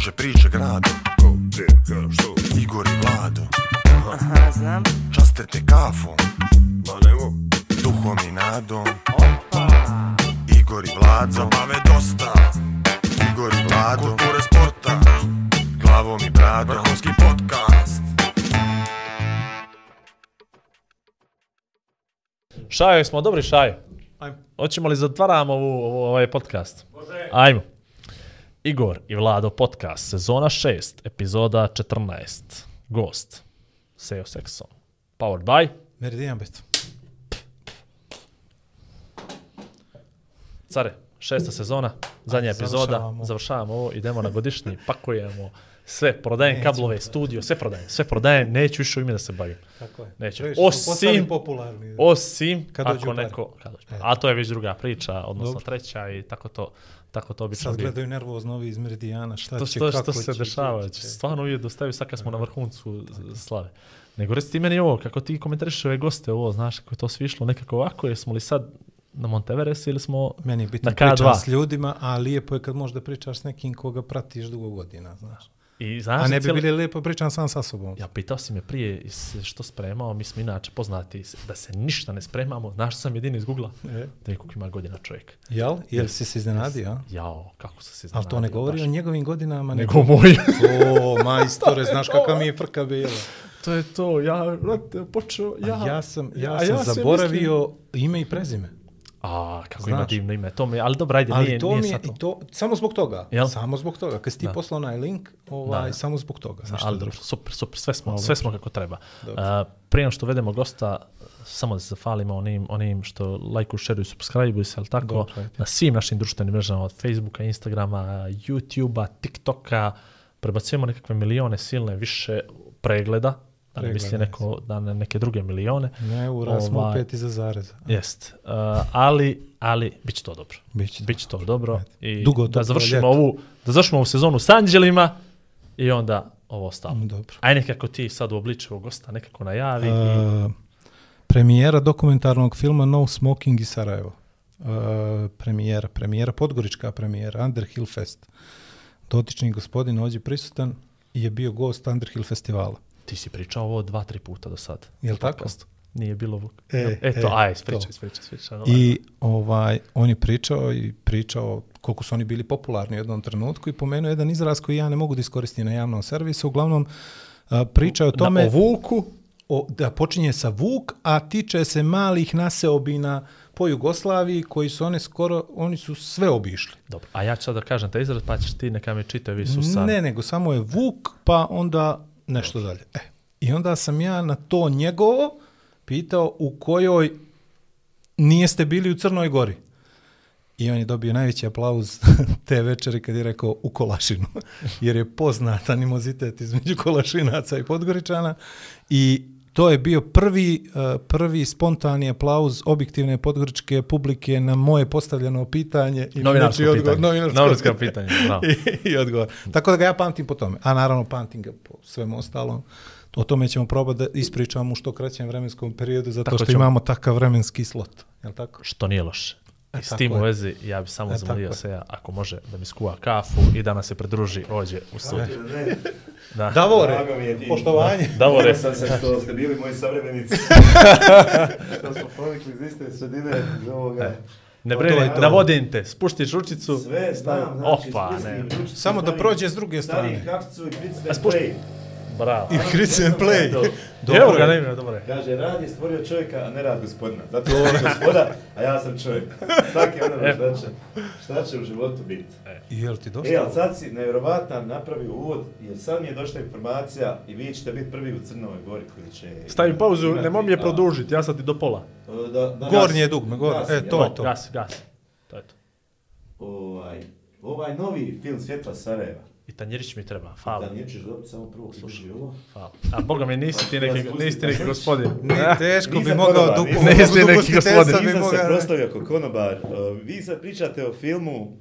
Kruže priče grado Ko, gdje, ka, što? Igor i Vlado. Aha, znam. Časte te kafom. Ma nemo. Duhom i nadom. Igor i Vlado. Zabave dosta. Igor i Vlado. Kulture sporta. Glavom i bradom. Vrhunski podcast. Šajo, smo dobri šajo. Ajmo. Hoćemo li zatvaramo ovu, ovu, ovaj podcast? Može. Ajmo. Igor i Vlado podcast, sezona 6, epizoda 14. Gost. Seo Sexon. Powered by. Meridian Bet. Care, šesta sezona, zadnja epizoda, završavamo. završavamo ovo, idemo na godišnji, pakujemo sve, prodajem Nećemo kablove, to. studio, sve prodajem, sve prodajem, neću više u ime da se bavim. Tako je. Neću. Osim- popularni. Osim Kad ako neko... Kad dođu. A to je već druga priča, odnosno Dobro. treća i tako to, tako to obično Sad gledaju nervozno ovi iz Meridijana, šta To će, što, kako što se će, dešava, će. stvarno uvijek dostaju sad kad smo na vrhuncu slave. Nego reci ti meni ovo, kako ti komentarišeš ove goste, ovo, znaš, kako je to svi išlo nekako ovako, jesmo li sad na Monteveres ili smo... Meni je bitno Na K2. pričam s ljudima, a lijepo je kad možeš da pričaš s nekim koga pratiš dugo godina, znaš. I, znaš, A ne bi cijeli- bili lijepo pričam sam sa sobom. Ja pitao si me prije što spremao, mi smo inače poznati da se ništa ne spremamo, znaš što sam jedini iz Google-a? E. Da je koliko ima godina čovjek. Jel? Jel si se iznenadio, a? Jao, kako sam se Ali to ne iznenadio, govori baš. o njegovim godinama, Nego moj. O, majstore, znaš kakva mi je frka bila. to je to, ja, brate, počeo, ja... Ja, ja sam, ja, a sam se zaboravio ime i prezime. A, kako ima Znaš. divno ime, to mi, ali dobro, ajde, Ali nije, to nije mi je, sad to. to, samo zbog toga. Jel? Samo zbog toga. Kad si ti Da. poslao onaj link, ovaj, Da, da. samo zbog toga. Ništa ali dobro, super, super, sve smo, Dobro. sve smo kako treba. Dobro. Uh, prije što vedemo gosta, samo da se zahvalimo onim, onim što lajkuju, šeruju, subscribe se, ali tako, Dobro, ajde. na svim našim društvenim mrežama, od Facebooka, Instagrama, YouTubea, TikToka, prebacujemo nekakve milione silne više pregleda, da ne misli neko da na neke druge milione. Ne, ura smo Ovaj, opet iza zareza. Jest. Uh, ali, ali, bit će to dobro. Biće Biće to dobro. I Dugo da završimo ovu, da završimo ovu sezonu s Anđelima i onda ovo ostalo. Dobro. Aj nekako ti sad u obliču ovog gosta nekako najavi. i... Uh, premijera dokumentarnog filma No Smoking iz Sarajevo. Uh, premijera, premijera, podgorička premijera, Underhill Fest. Dotični gospodin ovdje prisutan je bio gost Underhill festivala. Ti si pričao ovo dva, tri puta do sad. Jel u tako? Nije bilo Vuk. E, Eto, e, aj, spričaj, spričaj, spričaj. I ovaj, on je pričao i pričao koliko su oni bili popularni u jednom trenutku i pomenuo jedan izraz koji ja ne mogu da iskoristim na javnom servisu. Uglavnom, pričao je o tome... Na, o Vuku, o, da počinje sa Vuk, a tiče se malih naseobina po Jugoslaviji koji su one skoro, oni su sve obišli. dobro, a ja ću sad da kažem taj izraz, pa ćeš ti neka mi čitavi su sad. Ne, nego samo je Vuk, pa onda nešto dalje. E, I onda sam ja na to njegovo pitao u kojoj nijeste bili u Crnoj Gori. I on je dobio najveći aplauz te večeri kad je rekao u Kolašinu, jer je poznat animozitet između Kolašinaca i Podgoričana i to je bio prvi, eh, prvi spontani aplauz objektivne podgoričke publike na moje postavljeno pitanje. I Novinarsko nečiji pitanje. novinarsko, Novinarsko pitanje. I, i odgovor. Tako da ga ja pamtim po tome. A naravno pamtim ga po svemu ostalom. O tome ćemo probati da ispričamo u što kraćem vremenskom periodu, zato Tako što ćemo. imamo takav vremenski slot. Jel tako? Što nije loše. I E, s tako tim u vezi, ja bi samo E, zamolio se ja, ako može, da mi skuva kafu i da nas se pridruži ovdje u studiju. Da. Davore, poštovanje. Davore, Davore, sam se što ste bili moji savremenici. što smo ponikli iz iste sredine ovoga. ne To brini, navodim te, spuštiš ručicu. Sve znam, znači, Opa, ne. ručicu, Samo da stavim- prođe s druge Stavim strane. kaficu i klicnem A spušti- play. Bravo. I Chris and play. Dobro. Dobro Evo ga, je. ne ima, dobro je. Kaže, rad je stvorio čovjeka, a ne rad gospodina. Zato je on gospoda, a ja sam čovjek. Tako je ono šta će, šta će u životu biti. I jel ti dosta? E, ali sad si nevjerovatno napravio uvod, jer sad mi je došla informacija i vi ćete biti prvi u Crnovoj Gori koji će... Stavi pauzu, imati- nemoj mi je produžiti, ja sad ti do pola. Da, da, Gornje dugme, gore. Gasim, E, to je to. Gasi, gasi. To je to. Ovaj, ovaj novi film Svjetla Sarajeva. I tanjirić mi treba, hvala. Da, nije ćeš dobiti samo prvo služi ovo. Hvala. A boga mi nisi ti neki, nisi ti neki gospodin. Ne, teško bi mogao dupu. Nisi neki ugostiteljstva gospodin. Nisam se proslavio kao konobar. Uh, vi sad pričate o filmu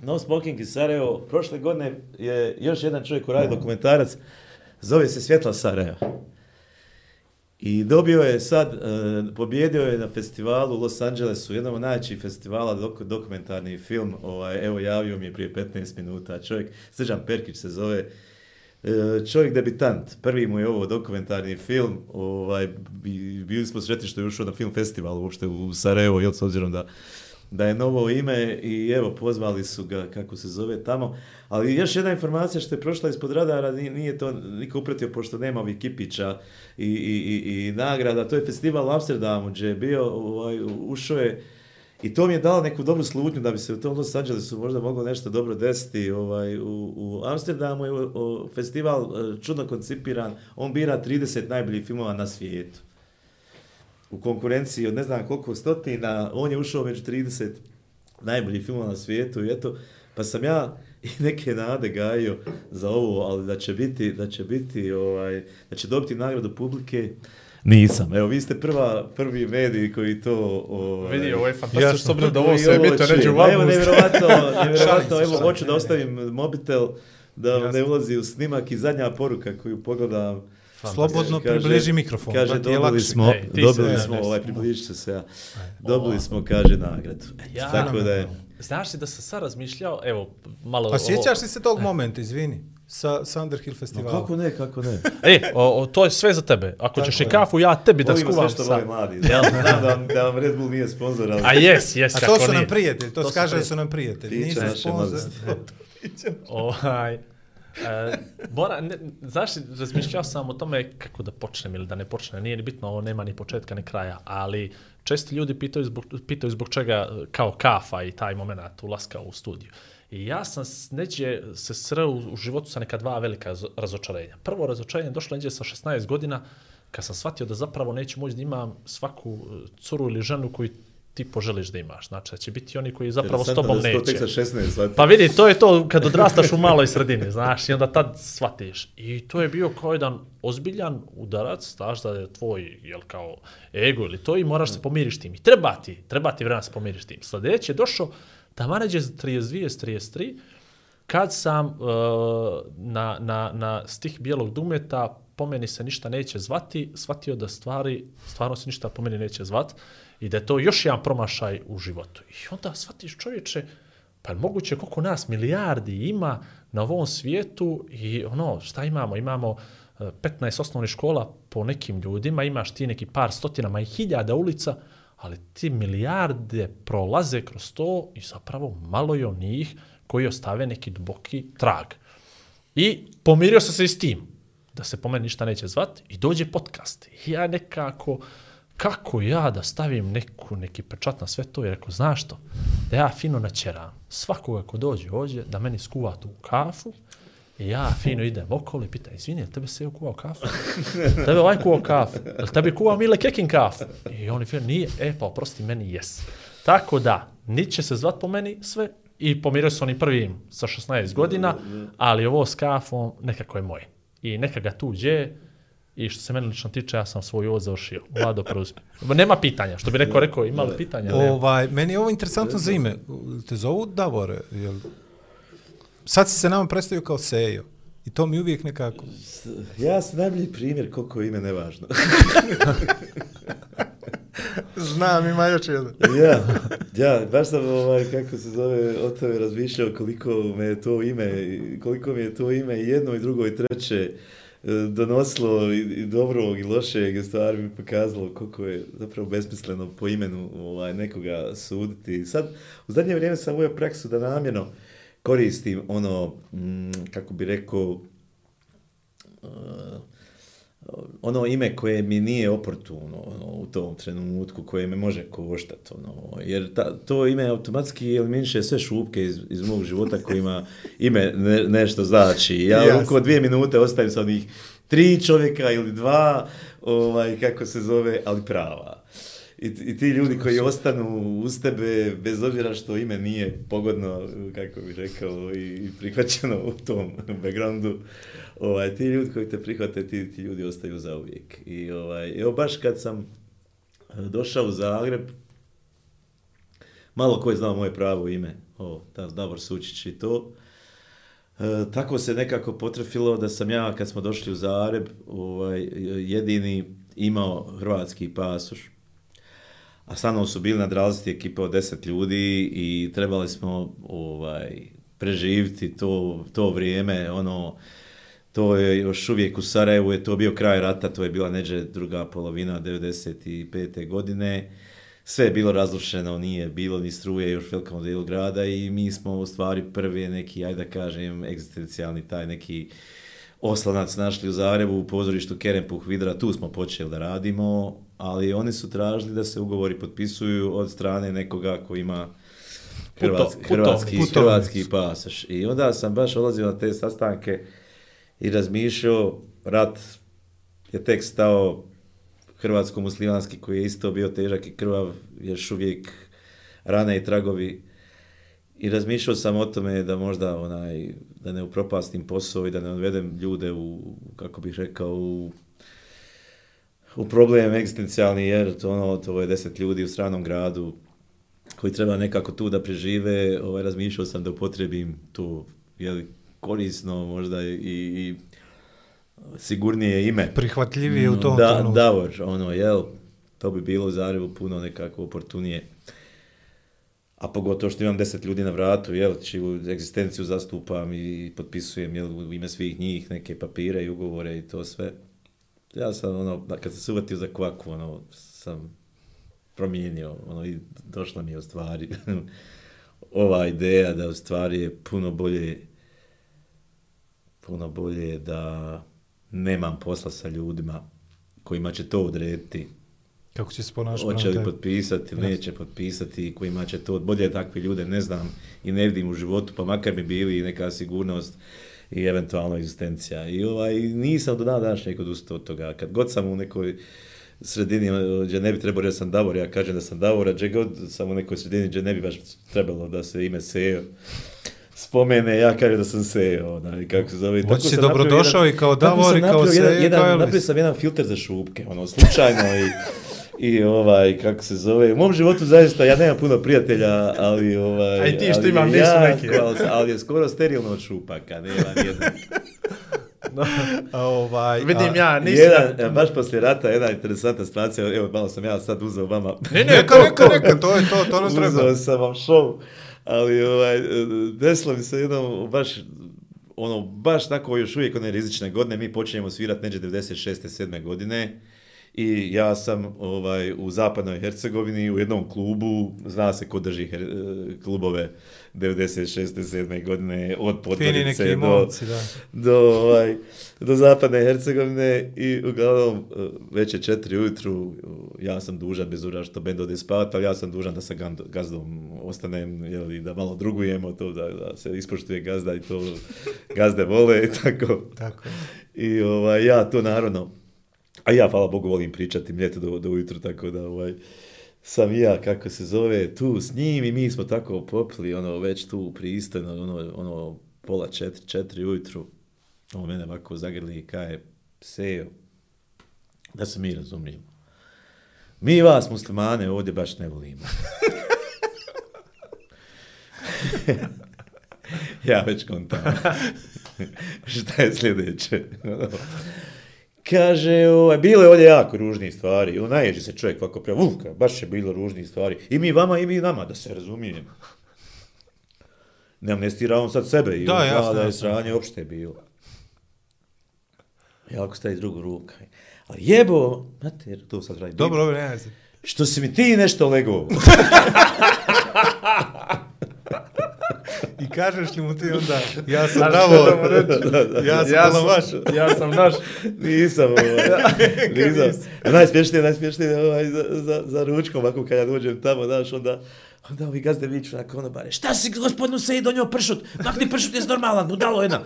No Smoking iz Sarajevo. Prošle godine je još jedan čovjek koji radi dokumentarac. Zove se Svjetla Sarajeva. I dobio je sad, e, pobjedio je na festivalu u Los Angelesu, jednom od najvećih festivala, dok, dokumentarni film, ovaj, evo javio mi je prije 15 minuta, čovjek, Srđan Perkić se zove, e, čovjek debitant, prvi mu je ovo dokumentarni film, ovaj, bili smo sretni što je ušao na film festival uopšte u Sarajevo, jel, s obzirom da da je novo ime i evo pozvali su ga kako se zove tamo. Ali još jedna informacija što je prošla ispod radara, nije, nije to niko upratio pošto nema ovih kipića i, i, i, i nagrada. To je festival u Amsterdamu gdje je bio, ovaj, ušao je I to mi je dalo neku dobru slutnju da bi se u tom Los Angelesu možda moglo nešto dobro desiti. Ovaj, u, u Amsterdamu je o, o, festival e, čudno koncipiran, on bira 30 najboljih filmova na svijetu u konkurenciji od ne znam koliko stotina, on je ušao među 30 najboljih filmova na svijetu i eto, pa sam ja i neke nade gajio za ovo, ali da će biti, da će biti, ovaj, da će dobiti nagradu publike, nisam. Evo, vi ste prva, prvi mediji koji to... Ovaj, Vidi, ovo je fantastično, s obzirom da ovo sve čuje. neđe u Evo, nevjerovatno, nevjerovatno, evo, hoću da ostavim mobitel, da ne ulazi u snimak i zadnja poruka koju pogledam, Slobodno približi mikrofon. Kaže, da ti dobili smo, Ej, ti dobili se- smo, ne, ovaj, ne, približit ću se ja, dobili smo, kaže, nagradu. Ja- Tako da je, Znaš li da sam sad razmišljao, evo, malo... A sjećaš li se tog momenta, izvini, sa, sa Underhill no, festivala? kako ne, kako ne. E, o, o, to je sve za tebe. Ako Tako ćeš i kafu, ja tebi da Volimo sve skuvam što sam. vole mladi. Znam, znam da, da vam Red Bull nije sponsor, ali... A jes, jes, A kako to su nije. nam prijatelji, to, To se su kaže da su nam prijatelji. Nisu mladosti. Ovaj, e, Bora, ne, znaš, razmišljao sam o tome kako da počnem ili da ne počnem. Nije ni bitno, ovo nema ni početka ni kraja, ali često ljudi pitaju zbog, pitaju zbog čega e, kao kafa i taj moment ulaska u studiju. I ja sam neđe se sreo u, životu sa neka dva velika razočarenja. Prvo razočarenje došlo neđe sa 16 godina kad sam shvatio da zapravo neću moći da imam svaku e, curu ili ženu koju ti poželiš da imaš. Znači, da će biti oni koji zapravo s tobom da neće. sa 16, shvatio. Pa vidi, to je to kad odrastaš u maloj sredini, znaš, i onda tad shvatiš. I to je bio kao jedan ozbiljan udarac, znaš da je tvoj, jel kao, ego ili to i moraš se pomiriš tim. I treba ti, treba ti vremena se pomiriš tim. Sljedeće je došao, tamo neđe za 32, 33, kad sam uh, na, na, na stih bijelog dumeta po meni se ništa neće zvati, shvatio da stvari, stvarno se ništa po meni neće zvati i da je to još jedan promašaj u životu. I onda shvatiš čovječe, pa je moguće koliko nas milijardi ima na ovom svijetu i ono, šta imamo? Imamo e, 15 osnovnih škola po nekim ljudima, imaš ti neki par stotinama i hiljada ulica, ali ti milijarde prolaze kroz to i zapravo malo je onih koji ostave neki duboki trag. I pomirio sam se i s tim, da se po meni ništa neće zvati i dođe podcast. I ja nekako, kako ja da stavim neku, neki pečat na sve to i rekao, znaš što, da ja fino načeram svakoga ko dođe ovdje da meni skuva tu kafu i ja fino idem okolo i pitam, izvini, jel tebe se je kuvao kafu? tebe ovaj kuvao kafu? Jel tebi kuvao Mile Kekin kafu? I oni fino, nije, e pa oprosti, meni jes. Tako da, niti će se zvat po meni sve i pomirio se oni prvim sa 16 godina, ali ovo s kafom nekako je moje. I neka ga tu dje, i što se mene lično tiče, ja sam svoj uvod završio. Vlado preuzme. Nema pitanja, što bi neko rekao, ima li pitanja? Nema. Ovaj, meni je ovo interesantno za ime. Te zovu Davore? Jel? Sad si se nama predstavio kao Sejo. I to mi uvijek nekako... Ja sam najbolji primjer koliko ime nevažno. Znam, ima još jedan. ja, ja, baš sam, ovaj, kako se zove, o tome razmišljao koliko me je to ime, koliko mi je to ime i jedno i drugo i treće E, donosilo i, i dobrog i lošeg i stvari mi pokazalo koliko je zapravo besmisleno po imenu ovaj, nekoga suditi. Sad, u zadnje vrijeme sam uveo praksu da namjerno koristim ono, mm, kako bi rekao, uh, ono ime koje mi nije oportuno ono, u tom trenutku, koje me može koštati. Ono, jer ta, to ime automatski eliminiše sve šupke iz, iz mog života kojima ime ne, nešto znači. Ja Jasno. oko dvije minute ostavim sa onih tri čovjeka ili dva, ovaj, kako se zove, ali prava. I, I ti ljudi koji ostanu uz tebe, bez obzira što ime nije pogodno, kako bih rekao, i, i prihvaćeno u tom backgroundu, ovaj, ti ljudi koji te prihvate, ti, ti ljudi ostaju za uvijek. I ovaj, evo baš kad sam e, došao u Zagreb, malo ko je znao moje pravo ime, o, ta Davor Sučić i to, E, tako se nekako potrefilo da sam ja, kad smo došli u Zagreb, ovaj, jedini imao hrvatski pasoš, a sa su bili na dralziti ekipe od 10 ljudi i trebali smo ovaj, preživiti to, to vrijeme, ono, to je još uvijek u Sarajevu, je to bio kraj rata, to je bila neđe druga polovina 95. godine, sve je bilo razlušeno, nije bilo ni struje još velikom dijelu grada i mi smo u stvari prvi neki, ajde da kažem, egzistencijalni taj neki oslanac našli u Zagrebu u pozorištu Kerempuh Vidra, tu smo počeli da radimo, ali oni su tražili da se ugovori potpisuju od strane nekoga ko ima hrvatski, Puto- hrvatski, putovnicu. hrvatski pasoš. I onda sam baš odlazio na te sastanke i razmišljao, rat je tek stao hrvatsko-muslimanski koji je isto bio težak i krvav, još uvijek rane i tragovi. I razmišljao sam o tome da možda onaj, da ne upropastim posao i da ne odvedem ljude u, kako bih rekao, u, u problem egzistencijalni, jer to, ono, to je deset ljudi u stranom gradu koji treba nekako tu da prežive, ovaj, razmišljao sam da upotrebim tu, jeli, korisno možda i, i sigurnije ime. Prihvatljivije u tom da, trenutku. Davor, ono, jel, to bi bilo u Zagrebu puno nekako oportunije. A pogotovo što imam deset ljudi na vratu, jel, čiju egzistenciju zastupam i potpisujem, jel, u ime svih njih neke papire i ugovore i to sve. Ja sam, ono, kad sam se uvatio za kvaku, ono, sam promijenio, ono, i došla mi je u stvari ova ideja da u stvari je puno bolje puno bolje da nemam posla sa ljudima kojima će to odrediti Kako će se ponašati? hoće li potpisati ili neće potpisati, kojima će to, bolje takve ljude ne znam i ne vidim u životu, pa makar mi bili neka sigurnost i eventualno egzistencija. I ovaj, nisam do dana današnjeg odustao od toga. Kad god sam u nekoj sredini gdje ne bi trebao reći da sam Davor, ja kažem da sam Davor, a gdje god sam u nekoj sredini gdje ne bi baš trebalo da se ime Sejo spomene, ja kažem da sam Sejo, onaj, kako se zove. Tako si napravio dobrodošao jedan- i kao Davor i kao napravio jedan- jedan- kao Elvis. Napravio sam jedan filter za šupke, ono, slučajno i i ovaj, kako se zove, u mom životu zaista, ja nemam puno prijatelja, ali ovaj... A i ti što imam nisu neki. Ali, ali je skoro sterilno od šupaka, nema nijednog. A, ovaj, Vidim a- ja, nisam... Jedan, baš poslije rata, jedna interesantna situacija, evo malo sam ja sad uzeo vama. Ne, ne, Neka, neka, neka, to je to, to nas treba. Uzeo sam vam show, ali ovaj, desilo mi se jednom baš ono, baš tako još uvijek one rizične godine, mi počinjemo svirati neđe 96. 7. godine i ja sam ovaj, u zapadnoj Hercegovini u jednom klubu, zna se ko drži her, klubove 96. 7. godine, od Podgorice do, momci, da. do, ovaj, do zapadne Hercegovine i uglavnom eh, već je četiri ujutru, ja sam dužan bez ura što bend ode spavat, ali ja sam dužan da sa gazdom ostanem, jeli, da malo drugujemo to, da, da se ispoštuje gazda i to gazde vole i tako. Tako. I ovaj, ja to naravno, a ja hvala Bogu volim pričati mljeto do, do ujutru, tako da ovaj, sam ja, kako se zove, tu s njim i mi smo tako popili, ono, već tu pristojno, ono, ono, pola četiri, četiri ujutru, on mene ovako zagrli i kaje, sejo, da se mi razumijemo. Mi vas muslimane ovdje baš ne volimo. ja već kontam. Šta je sljedeće? Ono, Kaže, ovaj, bilo je ovdje jako ružnih stvari. Ono, naježi se čovjek ovako prema, uvka, baš je bilo ružnih stvari. I mi vama, i mi nama, da se razumijemo. Ne amnestira on sad sebe. I Da, on jasno, Da je jasno. sranje opšte bilo. Ja ako stavi drugu ruku. Ali jebo, mater, to sad radi. Dobro, dobro, nema se. Što si mi ti nešto lego? I kažeš li mu ti onda, ja sam Znaš Davor, da mu reći? ja sam Ja sam, ja sam naš. Nisam, ovaj, nisam. A najsmješnije, najsmješnije ovaj, za, za, za ručkom, ovako kad ja dođem tamo, znaš, onda, onda ovi gazde viču na konobare, šta si gospodinu se i donio pršut, makni pršut je normalan, budalo jedna.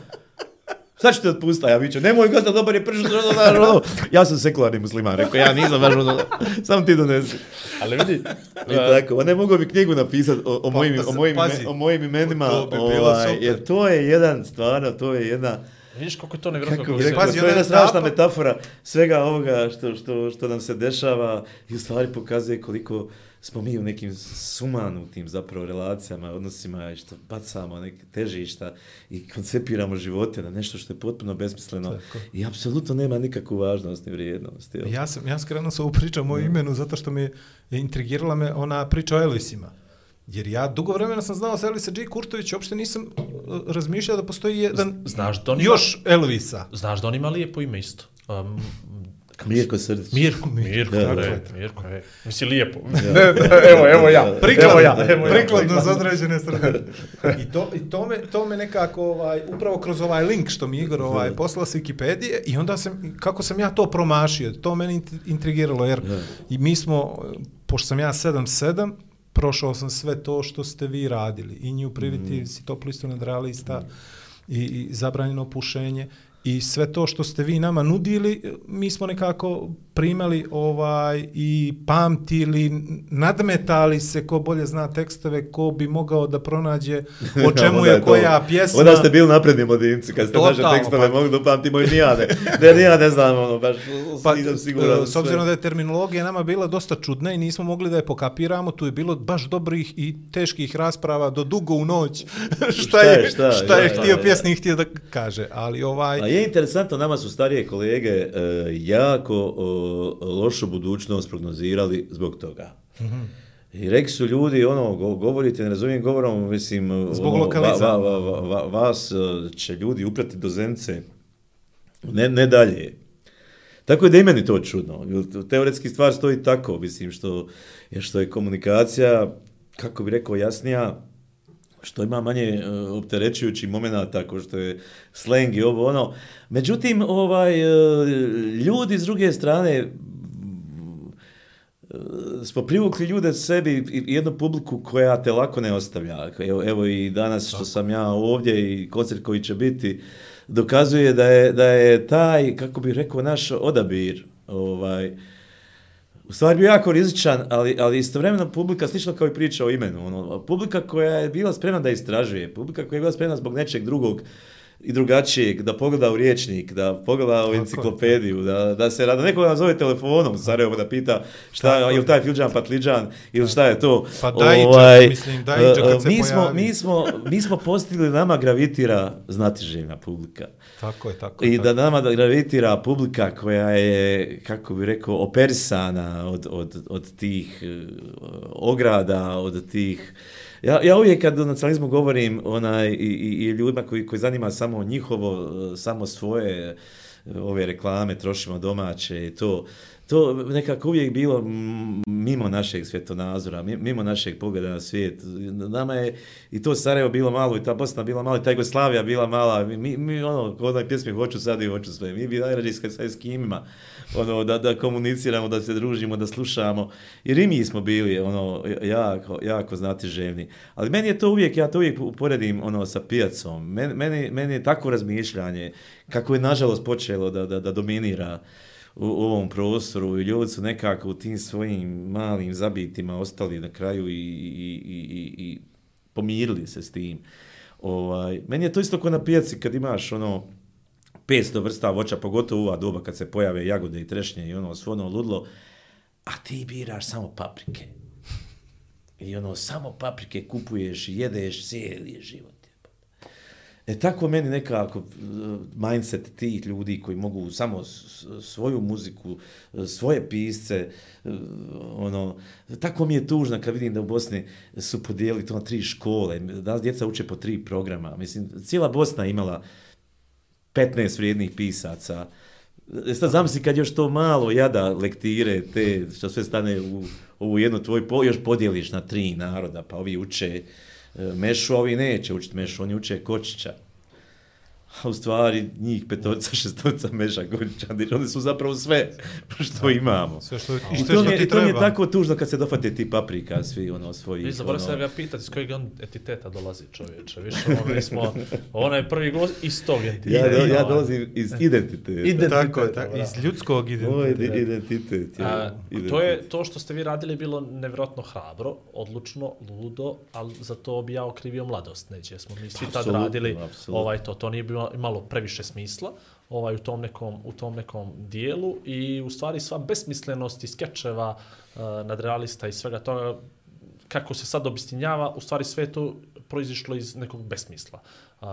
Sad ću te otpustiti, a ja viću, nemoj gazda, dobar je pršut, ono. Ja sam sekularni musliman, rekao, ja nisam baš ono, samo ti donesi. Ali vidi, I tako, on ne mogu bi knjigu napisati o, o, Pa, mojim, pa o, se- mojim, pazi, o mojim imenima, to bi ovaj, super. jer to je jedan, stvarno, to je jedna, Vidiš kako je to nevjerojatno. Kako kako se- rekao, Pazi, to je jedna strašna napad- metafora svega ovoga što, što, što nam se dešava i u stvari pokazuje koliko smo mi u nekim sumanutim zapravo relacijama, odnosima i što bacamo neke težišta i koncepiramo živote na nešto što je potpuno besmisleno Tako. i apsolutno nema nikakvu važnost ni vrijednost. jel? Ja sam, ja sam krenuo sa ovu pričam o imenu zato što me je intrigirala me ona priča o Elvisima. Jer ja dugo vremena sam znao za Elvisa J. Kurtovića, uopšte nisam uh, razmišljao da postoji jedan Znaš da on ima, još Elvisa. znaš da on ima lijepo ime isto. Um, Mirko Srdić. Mirko, Mirko, Da, da, da. bre, Mirko, ej. Misli lijepo. evo, evo ja. Prikladno, Evo ja, evo ja. prikladno za određene strane. I, to, i to, me, to me nekako, ovaj, upravo kroz ovaj link što mi Igor ovaj, poslala s Wikipedije i onda sam, kako sam ja to promašio, to meni int- intrigiralo, jer i mi smo, pošto sam ja 7-7, prošao sam sve to što ste vi radili. I New Primitives, i Top Listu Nadrealista, i, i zabranjeno pušenje, i sve to što ste vi nama nudili, mi smo nekako primali ovaj i pamtili, nadmetali se ko bolje zna tekstove, ko bi mogao da pronađe o čemu je to- koja pjesma. Onda ste bili napredni modinci, kad ste naše Totalno, tekstove pa- mogli da upamtimo i nija ne. Ne, nija ne znam, ono, baš Pa, nisam siguran. e, s obzirom da je terminologija nama bila dosta čudna i nismo mogli da je pokapiramo, tu je bilo baš dobrih i teških rasprava do dugo u noć. šta, je, šta, šta, je da, htio da, pjesnik htio da kaže, ali ovaj... A je interesantno, nama su starije kolege e, jako o, lošu budućnost prognozirali zbog toga. I rekli su ljudi, ono, go- govorite, ne razumijem govorom, mislim, Zbog ono, lokalizama. va, va, va, va, vas e, će ljudi uprati do zence, ne, ne dalje. Tako je da i meni to čudno. Teoretski stvar stoji tako, mislim, što, što je komunikacija, kako bi rekao, jasnija, što ima manje e, uh, opterećujući momenata, tako što je sleng i ovo ono. Međutim, ovaj, uh, ljudi s druge strane, e, smo privukli ljude sebi i jednu publiku koja te lako ne ostavlja. Evo, evo i danas što sam ja ovdje i koncert koji će biti, dokazuje da je, da je taj, kako bih rekao, naš odabir, ovaj, u stvari bio jako rizičan, ali, ali istovremeno publika, slično kao i priča o imenu, ono, publika koja je bila spremna da istražuje, publika koja je bila spremna zbog nečeg drugog i drugačijeg, da pogleda u riječnik, da pogleda u enciklopediju, da, da se rada, nekoga nazove telefonom u Sarajevo da pita šta, Tako je. je li taj filđan patliđan ili šta je to. Pa Dajića, mislim, Dajića kad se mi smo, pojavi. mi smo, mi smo postigli, nama gravitira znatiželjna publika. Tako je, tako je. I tako da nama da gravitira publika koja je, kako bi rekao, operisana od, od, od tih eh, ograda, od tih... Ja, ja uvijek kad o nacionalizmu govorim onaj, i, i, i ljudima koji, koji zanima samo njihovo, e, samo svoje e, ove reklame, trošimo domaće i to, to nekako uvijek bilo mimo našeg svjetonazora, mimo našeg pogleda na svijet. Nama je i to Sarajevo bilo malo, i ta Bosna bila mala, i ta Jugoslavija bila mala. Mi, mi, ono, kod onaj pjesmi hoću sad i hoću sve. Mi bi najrađe sa eskimima, ono, da, da komuniciramo, da se družimo, da slušamo. Jer i mi smo bili, ono, jako, jako znati ževni. Ali meni je to uvijek, ja to uvijek uporedim, ono, sa pijacom. Meni, meni, meni je tako razmišljanje, kako je nažalost počelo da, da, da dominira u, u ovom prostoru i ljudi su nekako u tim svojim malim zabitima ostali na kraju i, i, i, i, i pomirili se s tim. Ovaj, meni je to isto kao na pijaci kad imaš ono 500 vrsta voća, pogotovo u ova doba kad se pojave jagode i trešnje i ono svo ono ludlo, a ti biraš samo paprike. I ono, samo paprike kupuješ i jedeš cijeli život. E tako meni nekako e, mindset tih ljudi koji mogu samo svoju muziku, e, svoje pisce, e, ono, tako mi je tužno kad vidim da u Bosni su podijeli to na tri škole, da djeca uče po tri programa. Mislim, cijela Bosna imala 15 vrijednih pisaca. Sad zamisli kad još to malo jada lektire, te što sve stane u ovu jednu tvoju, po, još podijeliš na tri naroda, pa ovi uče uh, E, mešu, ovi neće učiti Mešu, oni uče Kočića. A u stvari njih petorica, šestorica Meša, Kočića, oni su zapravo sve što imamo. Sve što, i I sve to, što je, ti i to mi je treba. tako tužno kad se dofate ti paprika, svi ono svoji. Vi da ono, ga pitati s kojeg on entiteta dolazi čovječe. Više ono, mi smo, ona je prvi gost iz tog entiteta. ja, do, ja dolazim iz identiteta. Identitet, Tako je, tako, iz ljudskog Moj identiteta. identitet. je A, identitet. to je to što ste vi radili bilo nevjerojatno hrabro, odlučno, ludo, ali za to bi ja okrivio mladost, neće. Smo mi svi tad radili apsolutno. ovaj to, to nije bio ima, imalo previše smisla ovaj u tom nekom u tom nekom dijelu i u stvari sva besmislenost i skečeva eh, uh, nadrealista i svega toga kako se sad obistinjava, u stvari sve to proizišlo iz nekog besmisla. Uh,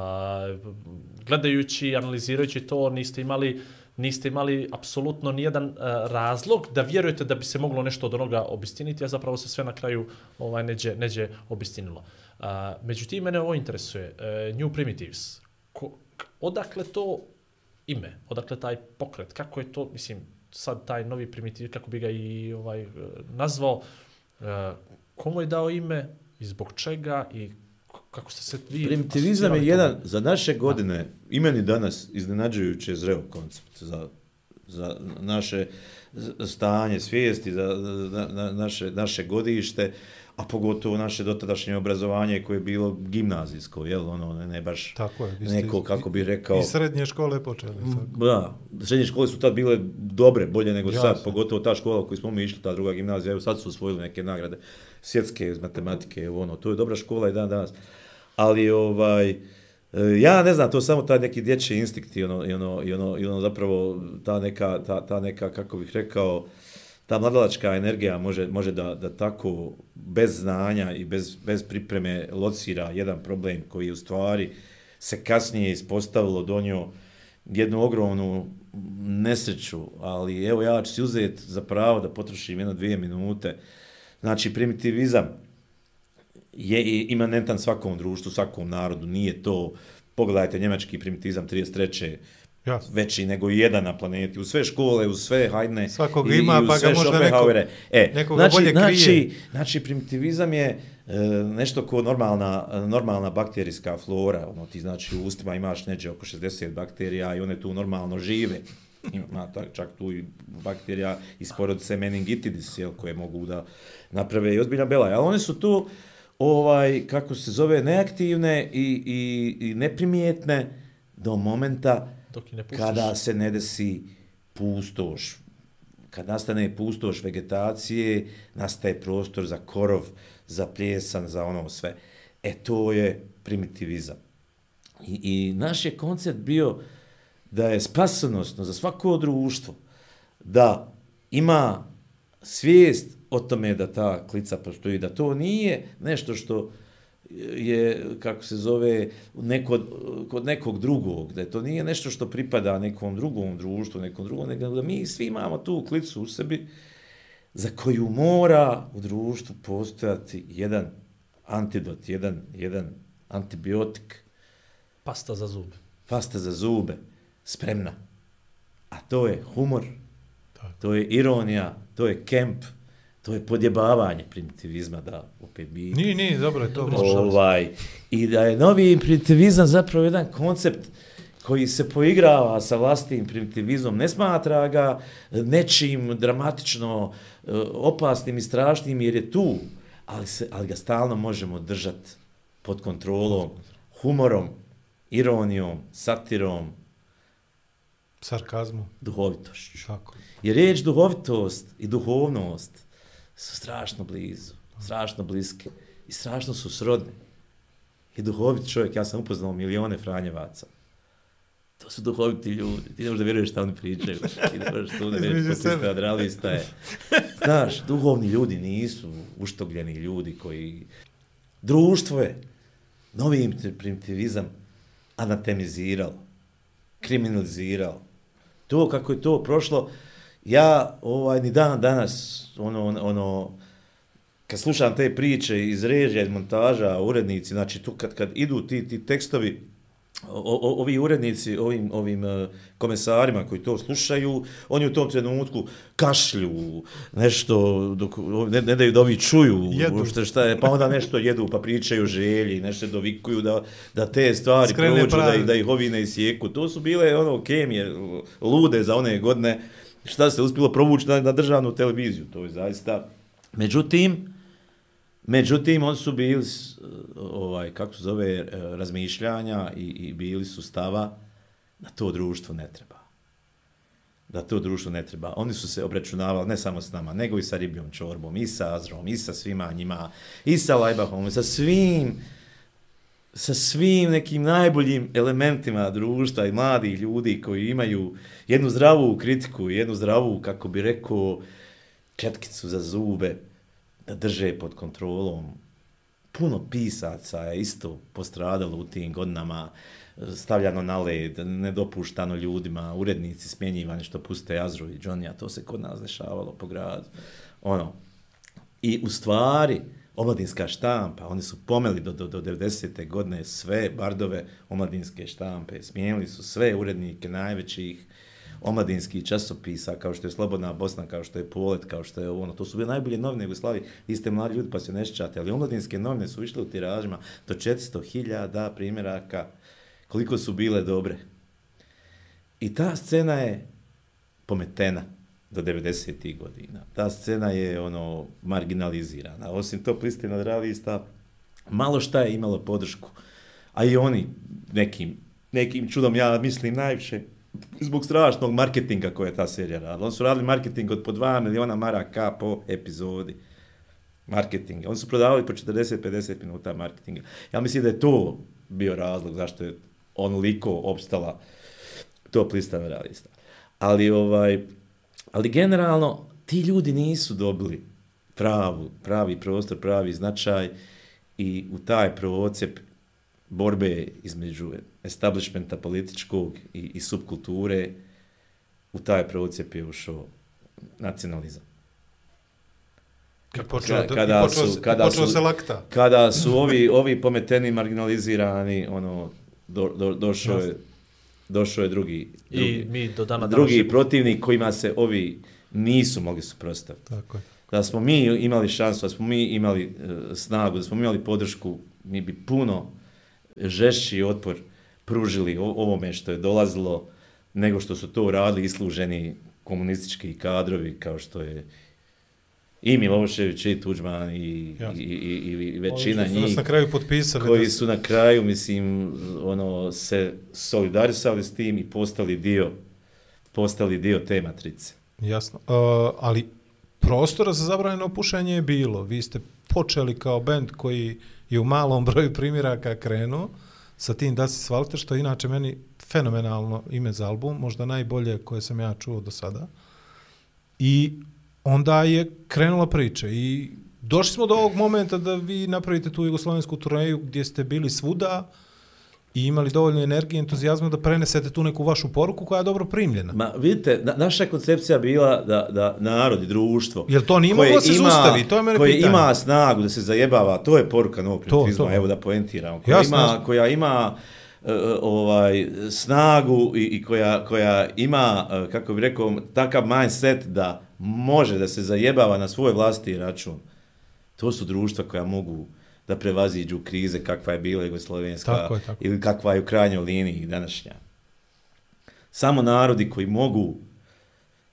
gledajući, analizirajući to, niste imali niste imali apsolutno nijedan uh, razlog da vjerujete da bi se moglo nešto od onoga obistiniti, a zapravo se sve na kraju ovaj neđe, neđe obistinilo. Uh, međutim, mene ovo interesuje. Uh, New Primitives. Ko, odakle to ime? Odakle taj pokret? Kako je to, mislim, sad taj novi primitiv, kako bi ga i ovaj nazvao, uh, komu je dao ime i zbog čega i kako ste se vi... Primitivizam je jedan, za naše godine, imeni danas iznenađujuće zreo koncept za, za naše stanje svijesti, za, za, za naše, naše godište, a pogotovo naše dotadašnje obrazovanje koje je bilo gimnazijsko, jel, ono, ne, ne baš Tako je, neko, kako bi rekao... I srednje škole počele. Tako. Da, srednje škole su tad bile dobre, bolje nego Jasne. sad, pogotovo ta škola u koju smo mi išli, ta druga gimnazija, evo sad su osvojili neke nagrade svjetske iz matematike, evo ono, to je dobra škola i dan danas. Ali, ovaj, e, ja ne znam, to je samo taj neki dječji instinkt i ono, i ono, i ono, i ono zapravo ta neka, ta, ta neka, kako bih rekao, ta mladalačka energija može, može da, da tako bez znanja i bez, bez pripreme locira jedan problem koji u stvari se kasnije ispostavilo donio jednu ogromnu nesreću, ali evo ja ću si uzeti za pravo da potrošim jedno dvije minute. Znači, primitivizam je imanentan svakom društvu, svakom narodu, nije to, pogledajte, njemački primitivizam 33 Jasno. veći nego jedan na planeti, u sve škole, u sve hajdne Svakog i, ima, i u pa ga sve možda Schopenhauere. E, nekoga znači, bolje krije. znači, znači, primitivizam je e, nešto ko normalna, normalna bakterijska flora, ono, ti znači u ustima imaš neđe oko 60 bakterija i one tu normalno žive. Ima tak, čak tu i bakterija iz porodice meningitidis, jel, koje mogu da naprave i ozbiljna belaj. Ali one su tu, ovaj, kako se zove, neaktivne i, i, i neprimjetne do momenta Dok ne pustiš. kada se ne desi pustoš, kad nastane pustoš vegetacije, nastaje prostor za korov, za pljesan, za ono sve. E, to je primitivizam. I, i naš je koncept bio da je spasonosno za svako društvo da ima svijest o tome da ta klica postoji, da to nije nešto što je, kako se zove, neko, kod nekog drugog, da to nije nešto što pripada nekom drugom društvu, nekom drugom, nego da mi svi imamo tu klicu u sebi za koju mora u društvu postojati jedan antidot, jedan, jedan antibiotik, Pasta za zube. pasta za zube, spremna. A to je humor, to je ironija, to je kemp, to je podjebavanje primitivizma, da opet bi... Nije, nije, dobro je to. Dobro, ovaj, I da je novi primitivizam zapravo jedan koncept koji se poigrava sa vlastnim primitivizmom, ne smatra ga nečim dramatično e, opasnim i strašnim jer je tu, ali, se, ali ga stalno možemo držati pod kontrolom, humorom, ironijom, satirom, Sarkazmu. duhovitošću. Tako. Jer riječ duhovitost i duhovnost su strašno blizu, strašno bliske i strašno su srodne. I duhovit čovjek, ja sam upoznao milione Franjevaca. To su duhoviti ljudi. Ti ne možeš da vjeruješ šta oni pričaju. Ti ne možeš tu da vjeruješ kako ste adralista je. Znaš, duhovni ljudi nisu uštogljeni ljudi koji... Društvo je novi primitivizam anatemiziralo, kriminaliziralo. To kako je to prošlo, ja ovaj ni dan danas ono ono kad slušam te priče iz režija, iz montaža, urednici, znači tu kad, kad idu ti, ti tekstovi, o, o, ovi urednici, ovim, ovim uh, komesarima koji to slušaju, oni u tom trenutku kašlju, nešto, dok, ne, ne daju da ovi čuju, Jedu. šta, šta je, pa onda nešto jedu, pa pričaju želji, nešto dovikuju da, da te stvari Skrene prođu, da, pravi. ih- da ih ovi ne isjeku. To su bile ono kemije, lude za one godine, šta se uspilo provući na, na državnu televiziju, to je zaista... Međutim, međutim, oni su bili, eh, ovaj, kako se zove, eh, razmišljanja i, i bili su stava da to društvo ne treba. Da to društvo ne treba. Oni su se obračunavali ne samo s nama, nego i sa ribljom čorbom, i sa Azrom, i sa svima njima, i sa Lajbahom, i sa svim sa svim nekim najboljim elementima društva i mladih ljudi koji imaju jednu zdravu kritiku, jednu zdravu, kako bi rekao, četkicu za zube, da drže pod kontrolom. Puno pisaca je isto postradalo u tim godinama, stavljano na led, nedopuštano ljudima, urednici smjenjivani što puste Azru i Johnny, a to se kod nas dešavalo po gradu. Ono. I u stvari, omladinska štampa, oni su pomeli do, do, do 90. godine sve bardove omladinske štampe, smijenili su sve urednike najvećih omladinskih časopisa, kao što je Slobodna Bosna, kao što je Polet, kao što je ono, to su bile najbolje novine u Jugoslaviji, vi ste mladi ljudi pa se ne šćate, ali omladinske novine su išle u tiražima do 400.000 primjeraka, koliko su bile dobre. I ta scena je pometena do 90. godina. Ta scena je ono marginalizirana. Osim to pristina realista, malo šta je imalo podršku. A i oni nekim, nekim čudom, ja mislim najviše, zbog strašnog marketinga koje je ta serija radila. Oni su radili marketing od po 2 miliona maraka po epizodi. Marketing. Oni su prodavali po 40-50 minuta marketinga. Ja mislim da je to bio razlog zašto je onoliko opstala top lista realista. Ali ovaj, Ali generalno, ti ljudi nisu dobili pravu, pravi prostor, pravi značaj i u taj procep borbe između establishmenta političkog i, i subkulture, u taj procep je ušao nacionalizam. I počeo, Kada- kada počeo, su- kada počeo su- se lakta. Kada su ovi, ovi pometeni marginalizirani, ono, do, do, došao je došao je drugi, I drugi, mi do dana drugi današnjeg- protivnik kojima se ovi nisu mogli suprotstaviti. Tako je. Da smo mi imali šansu, da smo mi imali e, snagu, da smo mi imali podršku, mi bi puno žešći otpor pružili o- ovome što je dolazilo nego što su to uradili isluženi komunistički kadrovi kao što je i Milošević i Tuđman i, i, i, i, i većina Ovi nas njih na kraju potpisali. koji da su na kraju, mislim, ono, se solidarisali s tim i postali dio, postali dio te matrice. Jasno. Uh, ali prostora za zabranjeno pušenje je bilo. Vi ste počeli kao bend koji je u malom broju primjeraka krenuo sa tim Da si svalite, što je inače meni fenomenalno ime za album, možda najbolje koje sam ja čuo do sada. I onda je krenula priča i došli smo do ovog momenta da vi napravite tu jugoslovensku turneju gdje ste bili svuda i imali dovoljno energije i entuzijazma da prenesete tu neku vašu poruku koja je dobro primljena. Ma, vidite, na, naša koncepcija bila da, da narod i društvo... Jel to nije koje moglo se ima- zaustavi? To je mene Koje pitanje. ima snagu da se zajebava, to je poruka novog to. evo da poentiramo. Koja Jasno, ima, koja ima ovaj snagu i, i koja, koja ima, e, kako bih rekao, takav mindset da može da se zajebava na svoj vlastiti račun. To su društva koja mogu da prevaziđu krize kakva je bila Jugoslovenska Tako je, tako. ili kakva je u krajnjoj liniji današnja. Samo narodi koji mogu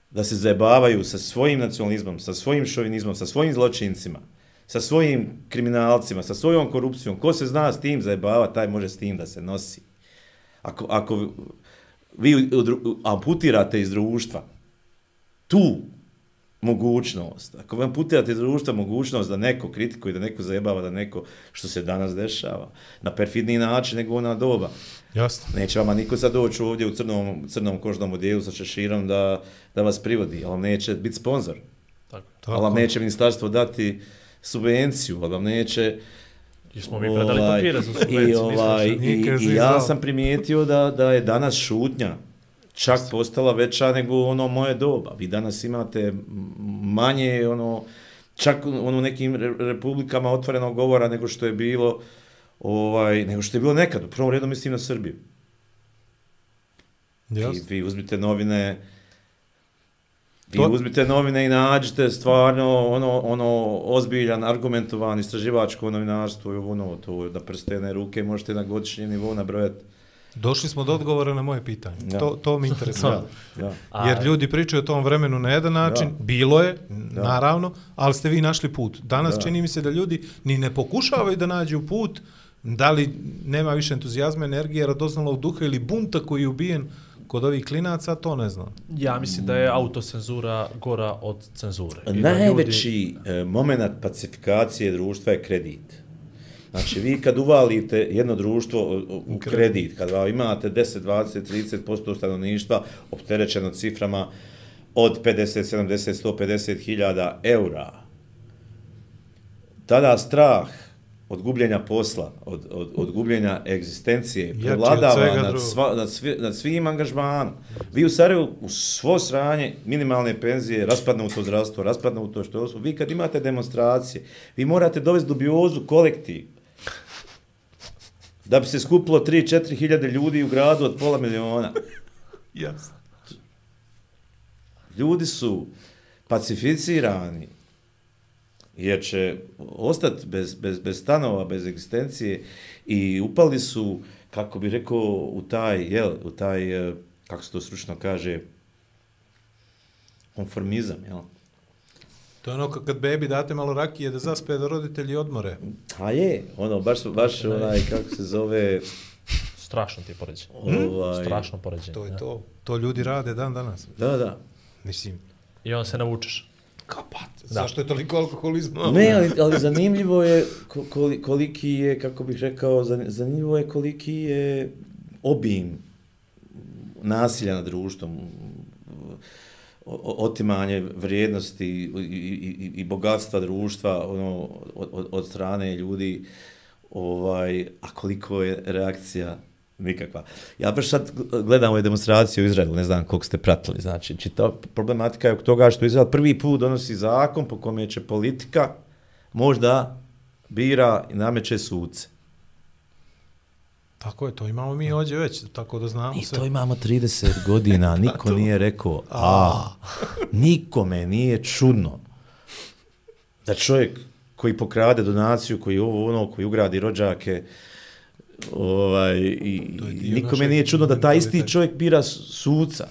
da se zajebavaju sa svojim nacionalizmom, sa svojim šovinizmom, sa svojim zločincima, sa svojim kriminalcima, sa svojom korupcijom. Ko se zna s tim zajebava, taj može s tim da se nosi. Ako, ako vi amputirate iz društva tu mogućnost, ako vam amputirate iz društva mogućnost da neko kritikuje, da neko zajebava, da neko, što se danas dešava, na perfidniji način nego ona doba, Jasno. Neće vama niko sad doći ovdje u crnom, crnom kožnom odijelu sa šeširom da, da vas privodi, ali neće biti sponsor. Tako. Ali vam neće ministarstvo dati subvenciju, ali vam neće... I smo mi predali papire za subvenciju. I, ovaj, i, i ja sam primijetio da, da je danas šutnja čak postala veća nego ono moje doba. Vi danas imate manje ono čak ono nekim re- republikama otvorenog govora nego što je bilo ovaj nego što je bilo nekad. U prvom redu mislim na Srbiju. Vi, Jasno. vi uzmite novine vi To- uzmite novine i nađite stvarno ono, ono ozbiljan, argumentovan, istraživačko novinarstvo i ono, to na prstene ruke možete na godišnjem nivou nabrojati. Došli smo do odgovora na moje pitanje. Da. To, to mi interesuje. Da. A- Jer ljudi pričaju o tom vremenu na jedan način, Da. bilo je, naravno, ali ste vi našli put. Danas Da. čini mi se da ljudi ni ne pokušavaju da nađu put, da li nema više entuzijazma, energije, radoznalog duha ili bunta koji je ubijen kod ovih klinaca, to ne znam. Ja mislim da je autocenzura gora od cenzure. I Najveći ljudi... moment pacifikacije društva je kredit. Znači, vi kad uvalite jedno društvo u- kredit, kad vam imate 10, 20, 30% stanovništva opterećeno ciframa od 50, 70, 150 hiljada eura, tada strah od gubljenja posla, od, od, od gubljenja egzistencije, prevladava svega nad, sva, nad, svi, nad svim angažmanom. Vi u Sarajevu u svo sranje minimalne penzije, raspadnuto zdravstvo, raspadnuto što su. Vi kad imate demonstracije, vi morate dovesti dubiozu kolektiv. Da bi se skupilo 3-4 hiljade ljudi u gradu od pola miliona. Jasno. Ljudi su pacificirani, jer će ostati bez, bez, bez stanova, bez egzistencije i upali su, kako bi rekao, u taj, jel, u taj, eh, kako se to stručno kaže, konformizam, jel? To je ono ka- kad bebi date malo rakije da zaspe da roditelji odmore. A je, ono, baš, baš onaj, kako se zove, Strašno ti je poređenje. ovaj, Strašno poređenje. To je ja. to. To ljudi rade dan danas. Da, da. Mislim, I on se navučeš. Kapat. Zašto je toliko alkoholizma? Ne, ali, ali zanimljivo je ko- koli- koliki je, kako bih rekao, zan- zanimljivo je koliki je obim nasilja nad društvom, otimanje vrijednosti i, i, i, i bogatstva društva ono, od- od strane ljudi, ovaj, a koliko je reakcija nikakva. Ja baš sad gledam ove demonstracije u Izraelu, ne znam koliko ste pratili, znači, čita problematika je oko toga što Izrael prvi put donosi zakon po kome će politika možda bira i nameće suce. Tako je, to imamo mi ovdje već, tako da znamo I sve. to imamo 30 godina, niko nije rekao a. Nikome nije čudno da čovjek koji pokrade donaciju, koji ovo ono, koji ugradi rođake, ovaj, i, nikome nije čudno da taj isti čovjek bira su- suca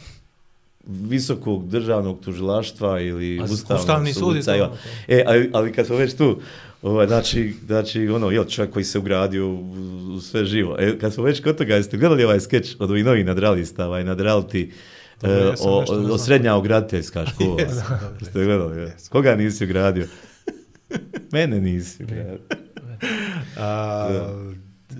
visokog državnog tužilaštva ili A ustavnog Ustavni suca. to, i on- to. E, ali, ali kad smo već tu, ovaj, znači, znači, ono, jel, čovjek koji se ugradio u, u sve živo. E, kad smo već kod toga, jeste gledali ovaj skeč od ovih novih nadralista, ovaj nadralti, Dobro, e, o, o, o srednja ograditeljska škola. Jesam, dobro, Jeste gledali? Jesam. Koga nisi ugradio? Mene nisi ugradio. A,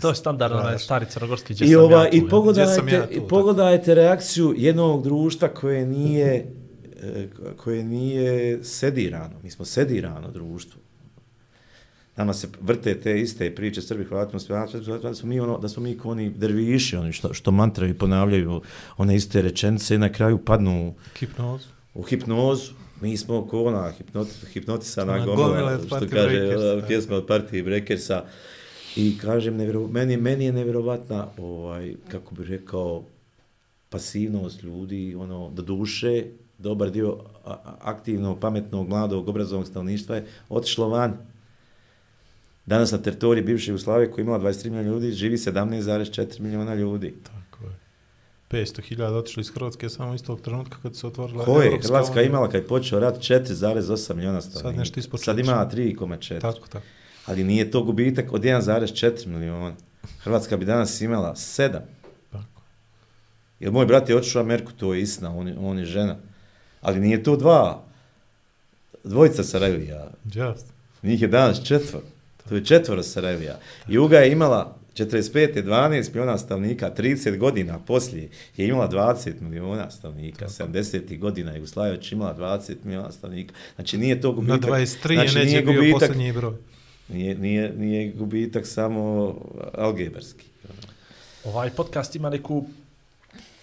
To je standardno, Strašno. stari crnogorski gdje I, sam ova, ja tu, i pogledajte, ja tu, i pogledajte reakciju jednog društva koje nije e, koje nije sedirano. Mi smo sedirano društvo. Nama se vrte te iste priče Srbi, Hrvatima, Hrvatima, da smo mi ono, da smo mi kao oni derviši, oni što, što mantraju i ponavljaju one iste rečenice i na kraju padnu Hipnozu. u hipnozu. Mi smo ko ona hipnot, hipnotisana gomila, što kaže pjesma od Party Breakersa. I kažem, nevjero, meni, meni je nevjerovatna, ovaj, kako bi rekao, pasivnost ljudi, ono, do duše, dobar dio aktivnog, pametnog, mladog, obrazovnog stanovništva je otišlo van. Danas na teritoriji bivše Jugoslavije koja je imala 23 milijuna ljudi, živi 17,4 milijuna ljudi. Tako je. 500.000 otišli iz Hrvatske samo istog trenutka kad se otvorila Ko je? Evropska Hrvatska unija. imala kad je počeo rat 4,8 milijuna stanovnika. nešto ispod Sad četiri. ima 3,4. Tako, tako. Ali nije to gubitak od 1,4 milijuna. Hrvatska bi danas imala 7. tako. Jer moj brat je otišao u Ameriku, to je istina, on, je- on je žena. Ali nije to dva. Dvojica Sarajevija. Just. Njih je danas četvor. To je četvoro Sarajevija. Juga je imala 45. 12 milijuna stavnika, 30 godina poslije je imala 20 milijuna stavnika, 70. godina Jugoslavija već imala 20 milijuna stavnika. Znači nije to Na gubitak. 23 znači, je neće bio gubitak, posljednji broj. Nije, nije, nije gubitak samo algebarski. Ovaj podcast ima neku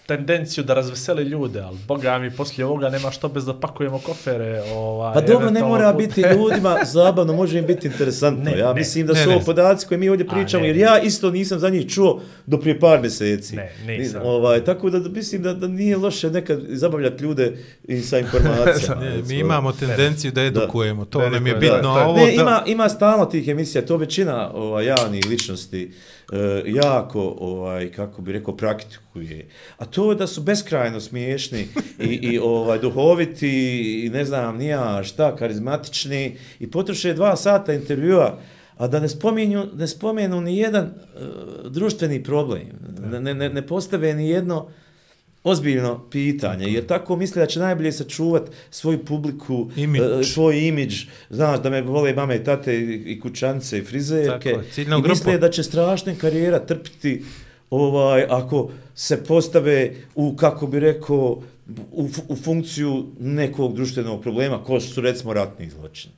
tendenciju da razveseli ljude, ali boga mi poslije ovoga nema što bez da pakujemo kofere. Ovaj, Pa dobro, ne mora put- biti ljudima zabavno, može im biti interesantno. Ne, ja ne. mislim da Ne, su ne. ovo podaci koje mi ovdje A, pričamo, ne, jer ne. ja isto nisam za njih čuo do prije par mjeseci. Ne, nisam. Ovaj, tako da da mislim da, da nije loše nekad zabavljati ljude i sa informacijama. Ne, mi imamo tendenciju da edukujemo, to Da nam je bitno. da, a to ovo Ne, da- ima, ima stalno tih emisija, to većina ovaj, javnih ličnosti e, jako, ovaj, kako bi rekao, praktikuje. A to je da su beskrajno smiješni i, i ovaj, duhoviti i ne znam nija šta, karizmatični i potroše dva sata intervjua a da ne spominju, ne spomenu ni jedan uh, društveni problem, ne, ne, ne postave ni jedno ozbiljno pitanje, jer tako misle da će najbolje sačuvat svoju publiku, Imidž. e, svoj imidž, znaš, da me vole mame i tate i, i kućance i frizerke. Tako je, I misle da će strašna karijera trpiti ovaj, ako se postave u, kako bi rekao, u, u funkciju nekog društvenog problema, ko su recimo ratni zločini.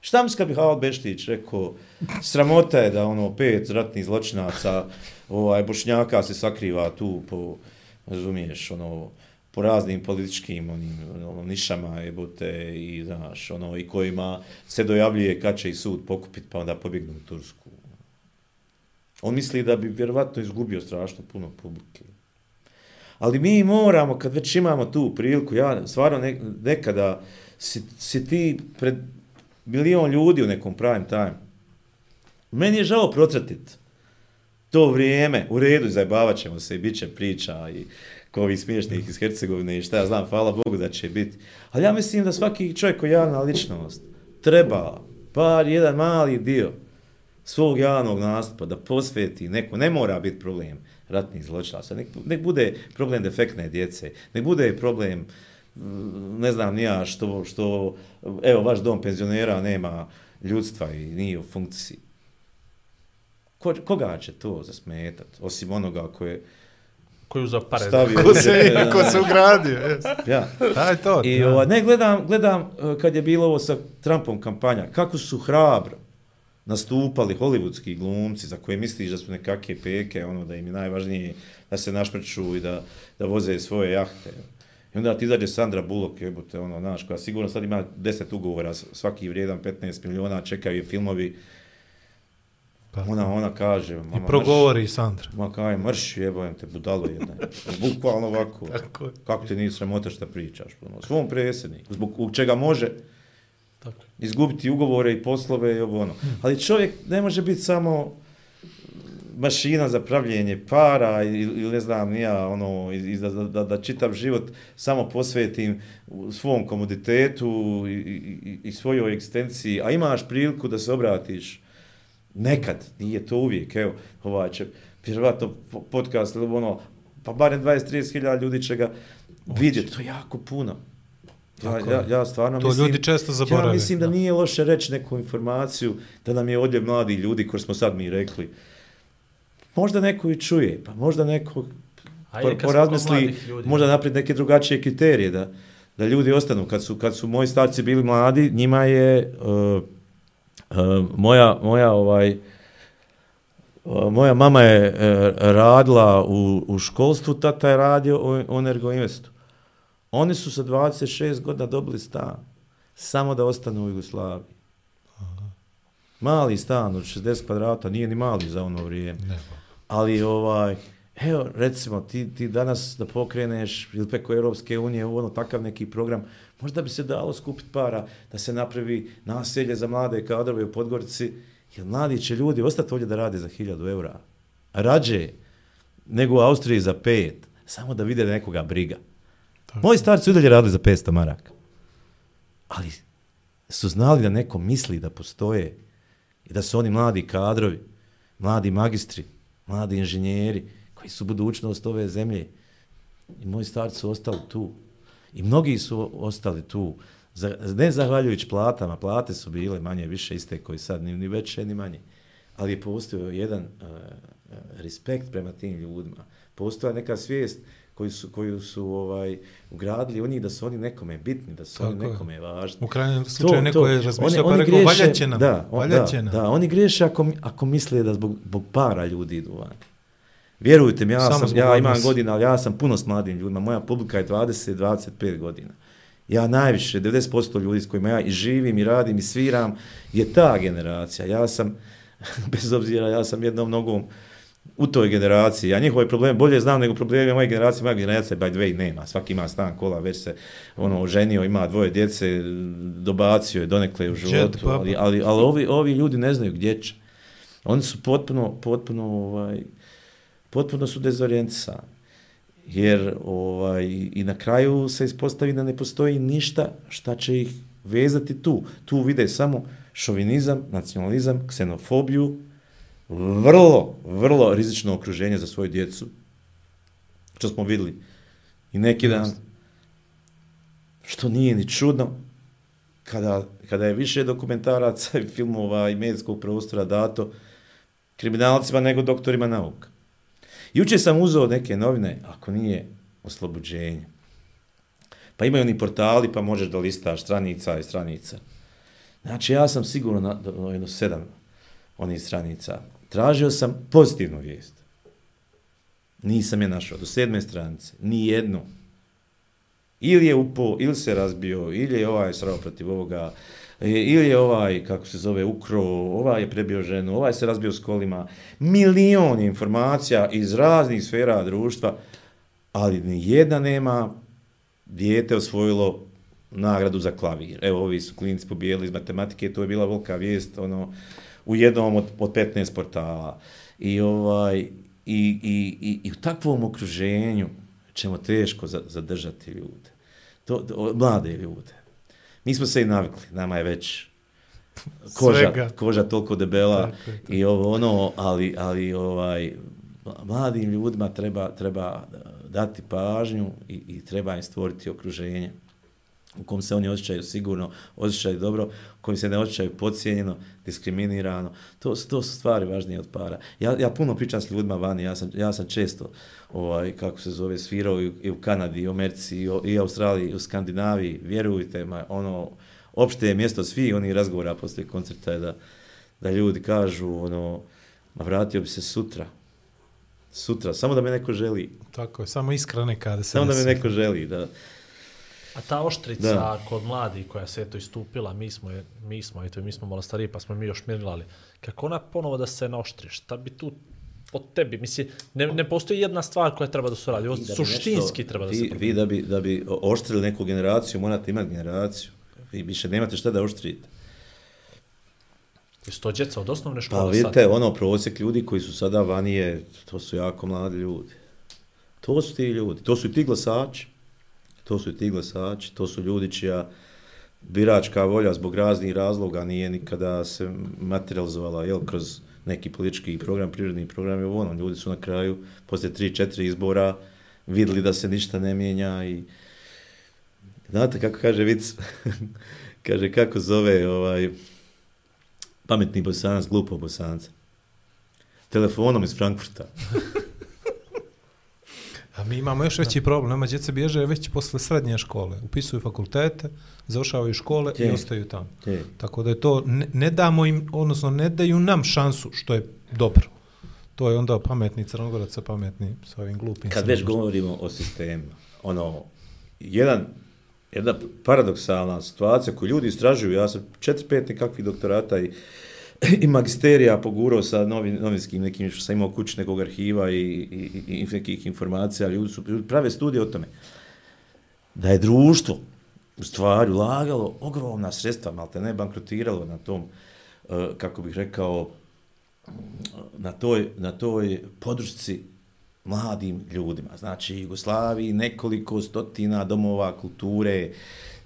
Šta misli kad bi Haval Beštić rekao, sramota je da ono pet ratnih zločinaca, ovaj, bošnjaka se sakriva tu po, razumiješ, ono, po raznim političkim onim, ono, nišama jebote i znaš, ono, i kojima se dojavljuje kad će i sud pokupiti pa onda pobjegnu u Tursku. On misli da bi vjerovatno izgubio strašno puno publike. Ali mi moramo, kad već imamo tu priliku, ja stvarno ne, nekada si, si ti pred milion ljudi u nekom prime time. Meni je žao protratit to vrijeme, u redu, zajbavat ćemo se i bit će priča i kovi smiješnih iz Hercegovine i šta ja znam, hvala Bogu da će biti. Ali ja mislim da svaki čovjek koji je javna ličnost treba bar jedan mali dio svog javnog nastupa da posveti neko, ne mora biti problem ratnih zločinaca, nek, nek bude problem defektne djece, nek bude problem mm, ne znam nija što, što evo vaš dom penzionera nema ljudstva i nije u funkciji. Ko, koga će to zasmetat, osim onoga koje Koju za pare. stavio... Ko se, ko se ugradio, jes. Ja. Aj to. I ja. ova, ne, gledam, gledam uh, kad je bilo ovo sa Trumpom kampanja, kako su hrabro nastupali hollywoodski glumci za koje misliš da su nekakve peke, ono da im je najvažnije da se našprču i da, da voze svoje jahte. I onda ti izađe Sandra Bullock, jebote, ono, znaš, koja sigurno sad ima 10 ugovora, svaki vrijedan 15 miliona, čekaju je filmovi. Pa. Ona, ona kaže, mama, I progovori Sandra. Mrš, ma kaj, mrš, jebam te, budalo jedna. Bukvalno ovako. Tako je. Kako ti nije sramota šta pričaš? Ono, svom predsjedniku, zbog čega može Tako. izgubiti ugovore i poslove i ovo ono. Ali čovjek ne može biti samo mašina za pravljenje para ili, ne znam nija, ono, i, da, da, da čitav život samo posvetim svom komoditetu i, i, i- svojoj egzistenciji, a imaš priliku da se obratiš nekad, nije to uvijek, evo, ovaj će, vjerovatno po- podcast ono, pa barem 20-30 hiljada ljudi će ga vidjeti, to je jako puno. Ja, ja, ja stvarno To mislim, ljudi često zaborave. Ja mislim da nije loše reći neku informaciju, da nam je odljev mladi ljudi, koji smo sad mi rekli. Možda neko i čuje, pa možda neko Ajde, porazmisli, možda naprijed neke drugačije kriterije, da, da ljudi ostanu. Kad su, kad su moji starci bili mladi, njima je uh, moja, moja ovaj, uh, moja mama je uh, radila u, u školstvu, tata je radio u, u Energo Investu. Oni su sa 26 godina dobili stan, samo da ostanu u Jugoslaviji. Mali stan od 60 kvadrata, nije ni mali za ono vrijeme. Ne, Ali ovaj, evo recimo ti, ti danas da pokreneš ili preko Europske unije ono takav neki program, možda bi se dalo skupiti para da se napravi naselje za mlade kadrove u Podgorici, jer mladi će ljudi ostati ovdje da rade za 1000 eura. Rađe nego u Austriji za pet, samo da vide da nekoga briga. Moji starci su i dalje radili za 500 maraka. Ali su znali da neko misli da postoje i da su oni mladi kadrovi, mladi magistri, mladi inženjeri koji su budućnost ove zemlje. I moji starci su ostali tu. I mnogi su ostali tu. Za, ne zahvaljujući platama, plate su bile manje više iste koji sad, ni, ni veće, ni manje. Ali je postojao jedan uh, respekt prema tim ljudima. Postoja neka svijest koju su, koju su ovaj, ugradili oni da su oni nekome bitni, da su Tako oni je. nekome važni. U krajnjem slučaju neko je razmišljao pa rekao, valjaće nam, Da, on, valjaće da, nam. da, oni greše ako, ako misle da zbog, zbog para ljudi idu van. Vjerujte mi, ja, Samo sam, ja imam godina, ali ja sam puno s mladim ljudima. Moja publika je 20-25 godina. Ja najviše, 90% ljudi s kojima ja i živim i radim i sviram, je ta generacija. Ja sam, bez obzira, ja sam jednom nogom u toj generaciji. Ja njihove probleme bolje znam nego probleme moje generacije. Moja generacija by the way nema. Svaki ima stan, kola, već se ono, oženio, ima dvoje djece, dobacio je donekle u životu. Ali, ali, ali ovi, ovi ljudi ne znaju gdje će. Oni su potpuno, potpuno, ovaj, potpuno su dezorijentisani. Jer ovaj, i na kraju se ispostavi da ne postoji ništa šta će ih vezati tu. Tu vide samo šovinizam, nacionalizam, ksenofobiju, vrlo, vrlo rizično okruženje za svoju djecu, što smo vidjeli I neki dan, što nije ni čudno, kada, kada je više dokumentaraca i filmova i medijskog prostora dato kriminalcima nego doktorima nauka. Juče sam uzeo neke novine, ako nije oslobođenje. Pa imaju oni portali, pa možeš da listaš stranica i stranica. Znači, ja sam sigurno na, na ono, jedno sedam onih stranica. Tražio sam pozitivnu vijest. Nisam je našao. Do sedme stranice. Ni jednu. Ili je upo, ili se razbio, ili je ovaj srao protiv ovoga, E, ili je ovaj, kako se zove, ukro, ovaj je prebio ženu, ovaj se razbio s kolima. Milion informacija iz raznih sfera društva, ali ni jedna nema dijete osvojilo nagradu za klavir. Evo, ovi su klinici pobijeli iz matematike, to je bila velika vijest, ono, u jednom od, od 15 portala. I, ovaj, i, i, i, i u takvom okruženju ćemo teško zadržati ljude. To, to, mlade ljude. Mi smo se i navikli, nama je već koža, Svega. koža toliko debela tako. i ovo ono, ali, ali ovaj, mladim ljudima treba, treba dati pažnju i, i treba im stvoriti okruženje u kom se oni osjećaju sigurno, osjećaju dobro, u kojem se ne osjećaju podcijenjeno, diskriminirano. To, to su stvari važnije od para. Ja, ja puno pričam s ljudima vani, ja sam, ja sam često, ovaj, kako se zove, svirao i, i u Kanadi, i u Americi, i i u Australiji, i u Skandinaviji, vjerujte, ma, ono, opšte je mjesto svi oni razgovora posle koncerta je da, da ljudi kažu, ono, ma vratio bi se sutra, sutra, samo da me neko želi. Tako je, samo iskra neka da se Samo da me neko želi, da, A ta oštrica da. kod mladi koja se eto istupila, mi smo, je, mi smo, eto, mi smo malo stariji, pa smo mi još mirlali. Kako ona ponovo da se naoštri? Šta bi tu od tebi? Misli, ne, ne postoji jedna stvar koja treba da se radi. Ovo da suštinski nešto, treba da vi, se promeni. Vi da bi, da bi oštrili neku generaciju, morate imati generaciju. Vi više nemate šta da oštrite. Jesu to djeca od osnovne škole Pa vidite, sad? ono, prosjek ljudi koji su sada vanije, to su jako mladi ljudi. To su ti ljudi, to su i ti glasači. To su ti glasači, to su ljudi čija biračka volja zbog raznih razloga nije nikada se materializovala jel, kroz neki politički program, prirodni program je ono, ljudi su na kraju, posle 3-4 izbora, videli da se ništa ne mijenja i znate kako kaže vic, kaže kako zove ovaj pametni bosanac, glupo bosanac, telefonom iz Frankfurta. A mi imamo još veći problem, nama djeca bježe već posle srednje škole, upisuju fakultete, završavaju škole Tje. i ostaju tamo. Tje. Tako da je to, ne, ne damo im, odnosno ne daju nam šansu, što je dobro. To je onda pametni crnogorac sa pametni, sa ovim glupim. Kad već govorimo o sistemu, ono, jedan, jedna paradoksalna situacija koju ljudi istražuju, ja sam četiri, pet nekakvih doktorata i i magisterija pogurao sa novi, novinskim nekim što sam imao kući nekog arhiva i, i, i, i nekih informacija, ljudi su ljudi prave studije o tome. Da je društvo u stvari ulagalo ogromna sredstva, malo te ne bankrotiralo na tom, eh, kako bih rekao, na toj, na toj podršci mladim ljudima. Znači, Jugoslaviji nekoliko stotina domova kulture,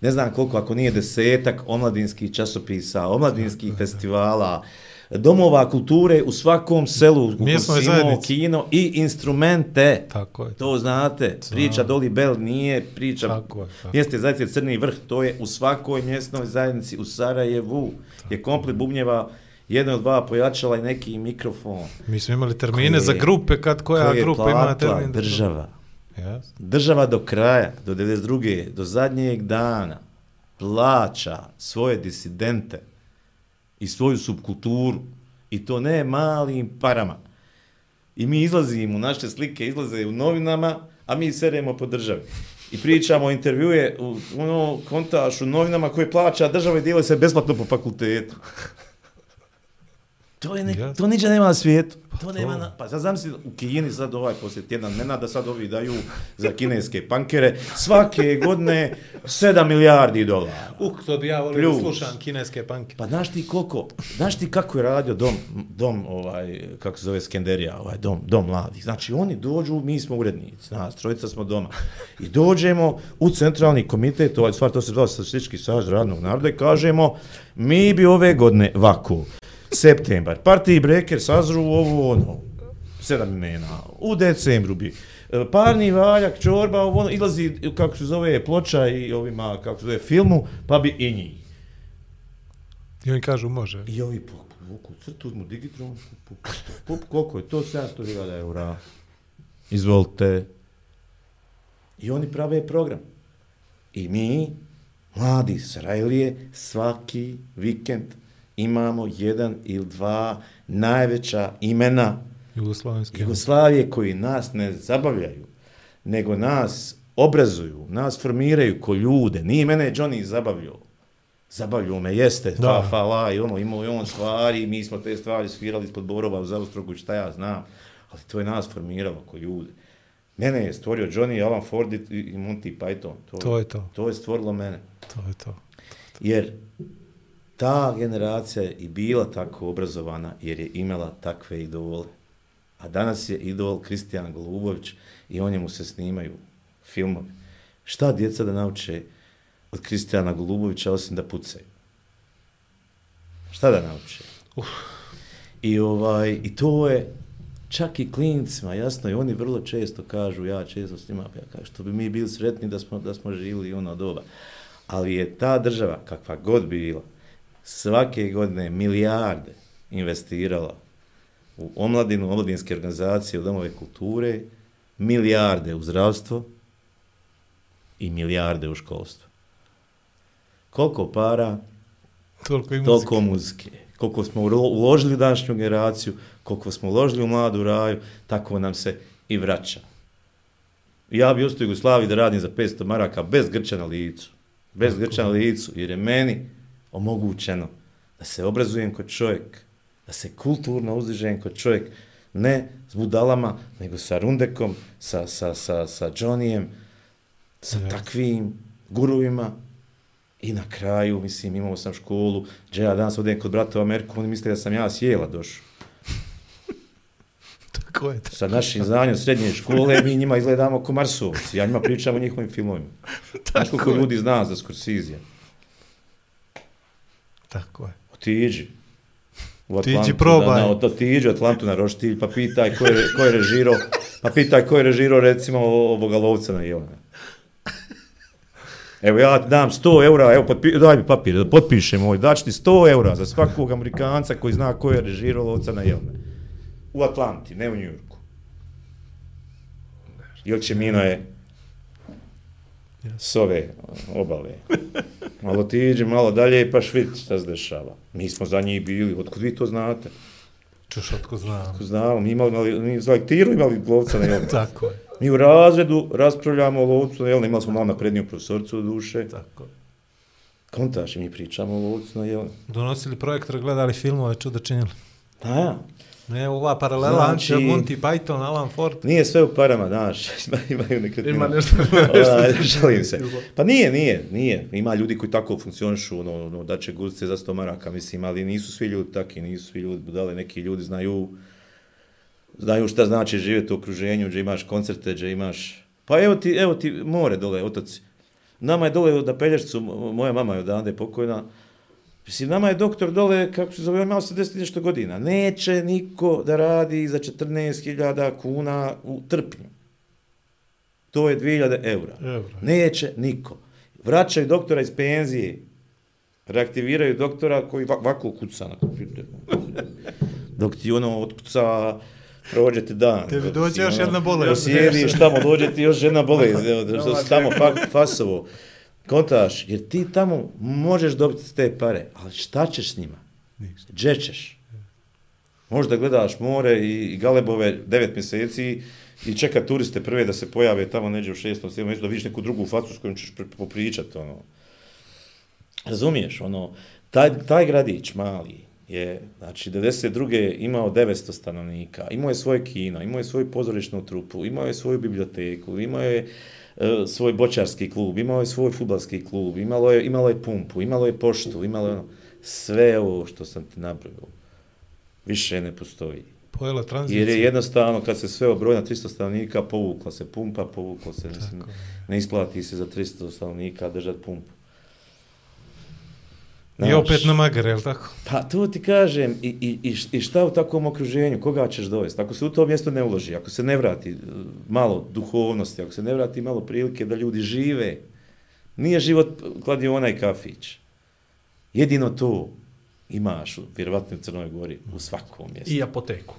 ne znam koliko, ako nije desetak omladinskih časopisa, omladinskih festivala, domova kulture u svakom selu, u Kosimo, kino i instrumente. Tako je. To znate, priča Doli Bell nije priča tako je, tako. mjeste zajednice Crni vrh, to je u svakoj mjesnoj zajednici u Sarajevu, tako. je komplet bubnjeva jedno od dva pojačala i neki mikrofon. Mi smo imali termine koje, za grupe, kad koja grupa ima termin. država. Yes. Država do kraja, do 92. do zadnjeg dana plaća svoje disidente i svoju subkulturu i to ne malim parama. I mi izlazimo, naše slike izlaze u novinama, a mi seremo po državi. I pričamo intervjue u ono, kontaš u novinama koje plaća država i dijeli se besplatno po fakultetu. To je ne, yes. to niđe nema na svijetu. Pa to, to nema na, pa sad zamisli u Kini sad ovaj poslije tjedan ne da sad ovi daju za kineske pankere svake godine 7 milijardi dolara. Uh, to bi ja volio da slušam kineske pankere. Pa znaš ti koliko, znaš ti kako je radio dom, dom ovaj, kako se zove Skenderija, ovaj dom, dom mladih. Znači oni dođu, mi smo urednici, nas, trojica smo doma. I dođemo u centralni komitet, ovaj stvar, to se zove statistički saž radnog naroda i kažemo, mi bi ove godine vaku septembar. Party breaker sazru ovo ono. sedam imena. U decembru bi. E, Parni valjak, čorba, ovo, ono, izlazi, kako se zove, ploča i ovima, kako se zove, filmu, pa bi i njih. I oni kažu može. I ovi po, povuku crtu, uzmu Digitron, pup, pup, pup, koliko je to? 700.000 eura. Izvolite. I oni prave program. I mi, mladi Srajlije, svaki vikend imamo jedan ili dva najveća imena. Jugoslavije koji nas ne zabavljaju, nego nas obrazuju, nas formiraju ko ljude. Nije mene Johnny zabavljao. Zabavljao me, jeste, Da. fa, fa, la, i ono, imao je on stvari, mi smo te stvari svirali ispod Borova u Zaostrogu, šta ja znam, ali to je nas formiralo ko ljude. Mene je stvorio Johnny, Alan Ford i i Monty Python. To je to. To je stvorilo mene. To je to. Jer ta generacija je i bila tako obrazovana jer je imala takve idole. A danas je idol Kristijan Golubović i o njemu se snimaju filmovi. Šta djeca da nauče od Kristijana Golubovića osim da pucaju? Šta da nauče? Uf. I, ovaj, I to je čak i klincima, jasno, i oni vrlo često kažu, ja često s njima, ja kažem, što bi mi bili sretni da smo, da smo živjeli ono doba. Ali je ta država, kakva god bila, svake godine milijarde investirala u omladinu, omladinske organizacije, u domove kulture, milijarde u zdravstvo i milijarde u školstvo. Koliko para, Toliko i muzike. toliko muzike. Koliko smo ulo- uložili u današnju generaciju, koliko smo uložili u mladu raju, tako nam se i vraća. Ja bi ostao u Jugoslaviji da radim za 500 maraka bez grča na licu. Bez grča na licu, jer je meni omogućeno da se obrazujem kod čovjek, da se kulturno uzdižem kod čovjek, ne s budalama, nego sa Rundekom, sa, sa, sa, sa Johnnyjem, sa Jeste. takvim gurovima, I na kraju, mislim, imao sam školu, gdje ja danas odem kod brata u Ameriku, oni misle da sam ja sjela došao. Tako je. Sa našim znanjem srednje škole, mi njima izgledamo ko Marsovci. Ja njima pričam o njihovim filmovima. Znaš koliko je. ljudi zna za Scorsese? Tako je. Otiđi. U Atlantu, probaj. Da, na, otiđi u Atlantu na roštilj, pa pitaj ko je, ko je režirao, pa pitaj ko je režirao, recimo, ovoga lovca na Jelena. Evo ja ti dam 100 eura, evo potpi, daj mi papir, da potpišem ovaj, daći ti 100 eura za svakog Amerikanca koji zna ko je režirao lovca na Jelena. U Atlanti, ne u Njujorku. Ili će Mino je s ove obale. Malo tiđi, malo dalje, pa švit šta se dešava. Mi smo za njih bili, otkud vi to znate? Čuš otko znam. Ako znamo, mi imali, imali mi za lektiru imali lovca na Jelena. Tako je. Mi u razredu raspravljamo o lovcu na Jelena, imali smo malo napredniju profesorcu u duše. Tako je. Kontaš, mi pričamo o lovcu na Jelena. Donosili projektor, gledali filmove, čudo činili. A ja, Ne, ova paralela, Znači-. Monty Python, Alan Ford. nije sve u parama, znaš, ima, imaju nekretnina. Ima nešto. Onaj, Šalim se. Pa nije, nije, nije. Ima ljudi koji tako funkcionišu, ono, ono da će guzice za 100 maraka, mislim, ali nisu svi ljudi taki, nisu svi ljudi budale, neki ljudi znaju, znaju šta znači živjeti u okruženju, gdje imaš koncerte, gdje imaš... Pa evo ti, evo ti more dole, otoci. Nama je dole na Pelješcu, mo- moja mama je odande pokojna, Mislim, nama je doktor dole, kako se zove, imao 80 i nešto godina. Neće niko da radi za 14.000 kuna u trpnju. To je 2000 eura. Eura. Neće niko. Vraćaju doktora iz penzije. Reaktiviraju doktora koji va- ovako kuca na kompjuter. Dok ti ono otkuca, prođe ti dan. Tebi dođe još ono, jedna bolest. Sjediš tamo, dođe ti još jedna bolest. Evo, što tamo fa, fasovo. Kontaš, jer ti tamo možeš dobiti te pare, ali šta ćeš s njima? Ništa. Gdje? Možda gledaš more i, galebove devet mjeseci i čeka turiste prve da se pojave tamo neđe u šestom, sedmom da vidiš neku drugu facu s kojom ćeš pri- popričati, ono. Razumiješ, ono, taj, taj gradić mali je, znači, 92. imao 900 stanovnika, imao je svoje kino, imao je svoju pozorišnu trupu, imao je svoju biblioteku, imao je e, svoj bočarski klub, imao je svoj futbalski klub, imalo je, imalo je pumpu, imalo je poštu, imalo je ono, sve ovo što sam ti nabrojao, više ne postoji. Pojela tranzicija. Jer je jednostavno, kad se sve obroji na 300 stanovnika, povukla se pumpa, povukla se, mislim, Tako ne isplati se za 300 stanovnika držati pumpu. I opet na magar, je li tako? Pa to ti kažem, i, i, i šta u takvom okruženju, koga ćeš dovesti? Ako se u to mjesto ne uloži, ako se ne vrati e, malo duhovnosti, ako se ne vrati malo prilike da ljudi žive, nije život kladiona i kafić. Jedino to imaš, vjerovatno u Crnoj Gori, u svakom mjestu. I apoteku.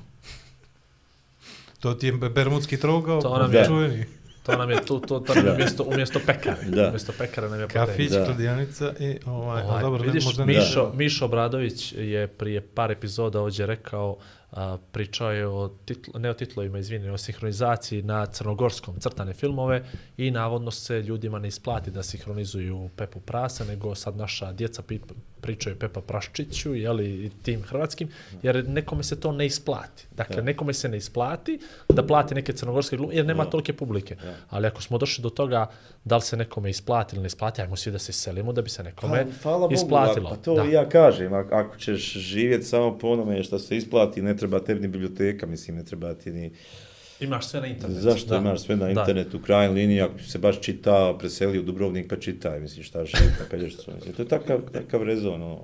To ti je bermudski trogao, To nam je- čuveni. To nam je tu, to, to nam je umjesto, umjesto pekare. Da. Umjesto pekare nam je. Kafić, Da. kladijanica i ovaj, Ovaj, dobro, vidiš, ne, možda ne. Mišo, Mišo Obradović je prije par epizoda ovdje rekao, a, pričao je o titl, ne o titlovima, izvini, o sinhronizaciji na crnogorskom crtane filmove i navodno se ljudima ne isplati da sinhronizuju Pepu Prasa, nego sad naša djeca pričaju Pepa Praščiću, jeli, i tim hrvatskim, jer nekome se to ne isplati. Dakle, nekome se ne isplati da plati neke crnogorske glume, jer nema tolike publike. Ali ako smo došli do toga da li se nekome isplati ili ne isplati, ajmo svi da se selimo da bi se nekome Pa, hvala Bogu, isplatilo. Pa to da. ja kažem, ako, ako ćeš živjeti samo po onome što se isplati, ne treba tebi ni biblioteka, mislim, ne treba ti ni... Imaš sve na internetu. Zašto imaš sve na Da. internetu, u krajnjoj liniji, ako se baš čita, preseli u Dubrovnik pa čitaj, mislim, šta živi na Pelješcu. Mislim, to je takav, takav rezon, ono.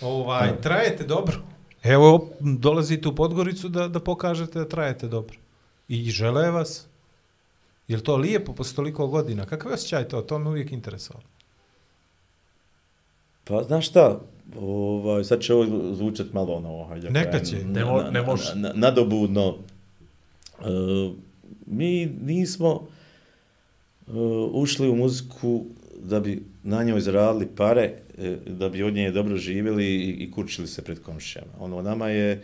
Ovaj, trajete dobro. Evo, dolazite u Podgoricu da, da pokažete da trajete dobro. I žele vas. Je li to lijepo posle toliko godina? Kakav je osjećaj to? To me uvijek interesovalo. Pa, znaš šta, ovaj, sad će ovo zvučat malo ono, hajde, da Neka će. na- Ne na- ne može. na- Nadobudno. E, mi nismo e, ušli u muziku da bi na njoj zaradili pare, e, da bi od nje dobro živjeli i, i kučili se pred komšijama. Ono, nama je,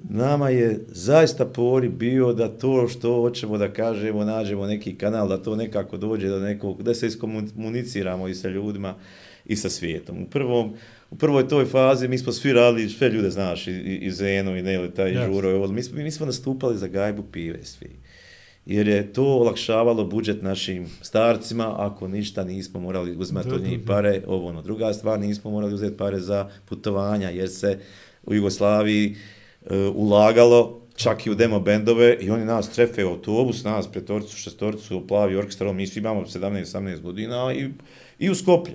nama je zaista pori bio da to što hoćemo da kažemo, nađemo neki kanal, da to nekako dođe do nekog, da se iskomuniciramo i sa ljudima i sa svijetom. U prvom, u prvoj toj fazi mi smo svi radili, sve ljude znaš, i, i, i Zeno, i Neli, taj Jasno. Žuro, i ovo, mi smo, mi smo nastupali za gajbu pive svi. Jer je to olakšavalo budžet našim starcima, ako ništa nismo morali uzmati od njih pare, ovo ono. Druga stvar, nismo morali uzeti pare za putovanja, jer se u Jugoslaviji e, ulagalo čak i u demo bendove i oni nas trefe u autobus, nas petorcu, šestorcu, plavi orkestar, mi svi imamo 17-18 godina i, i u Skoplje.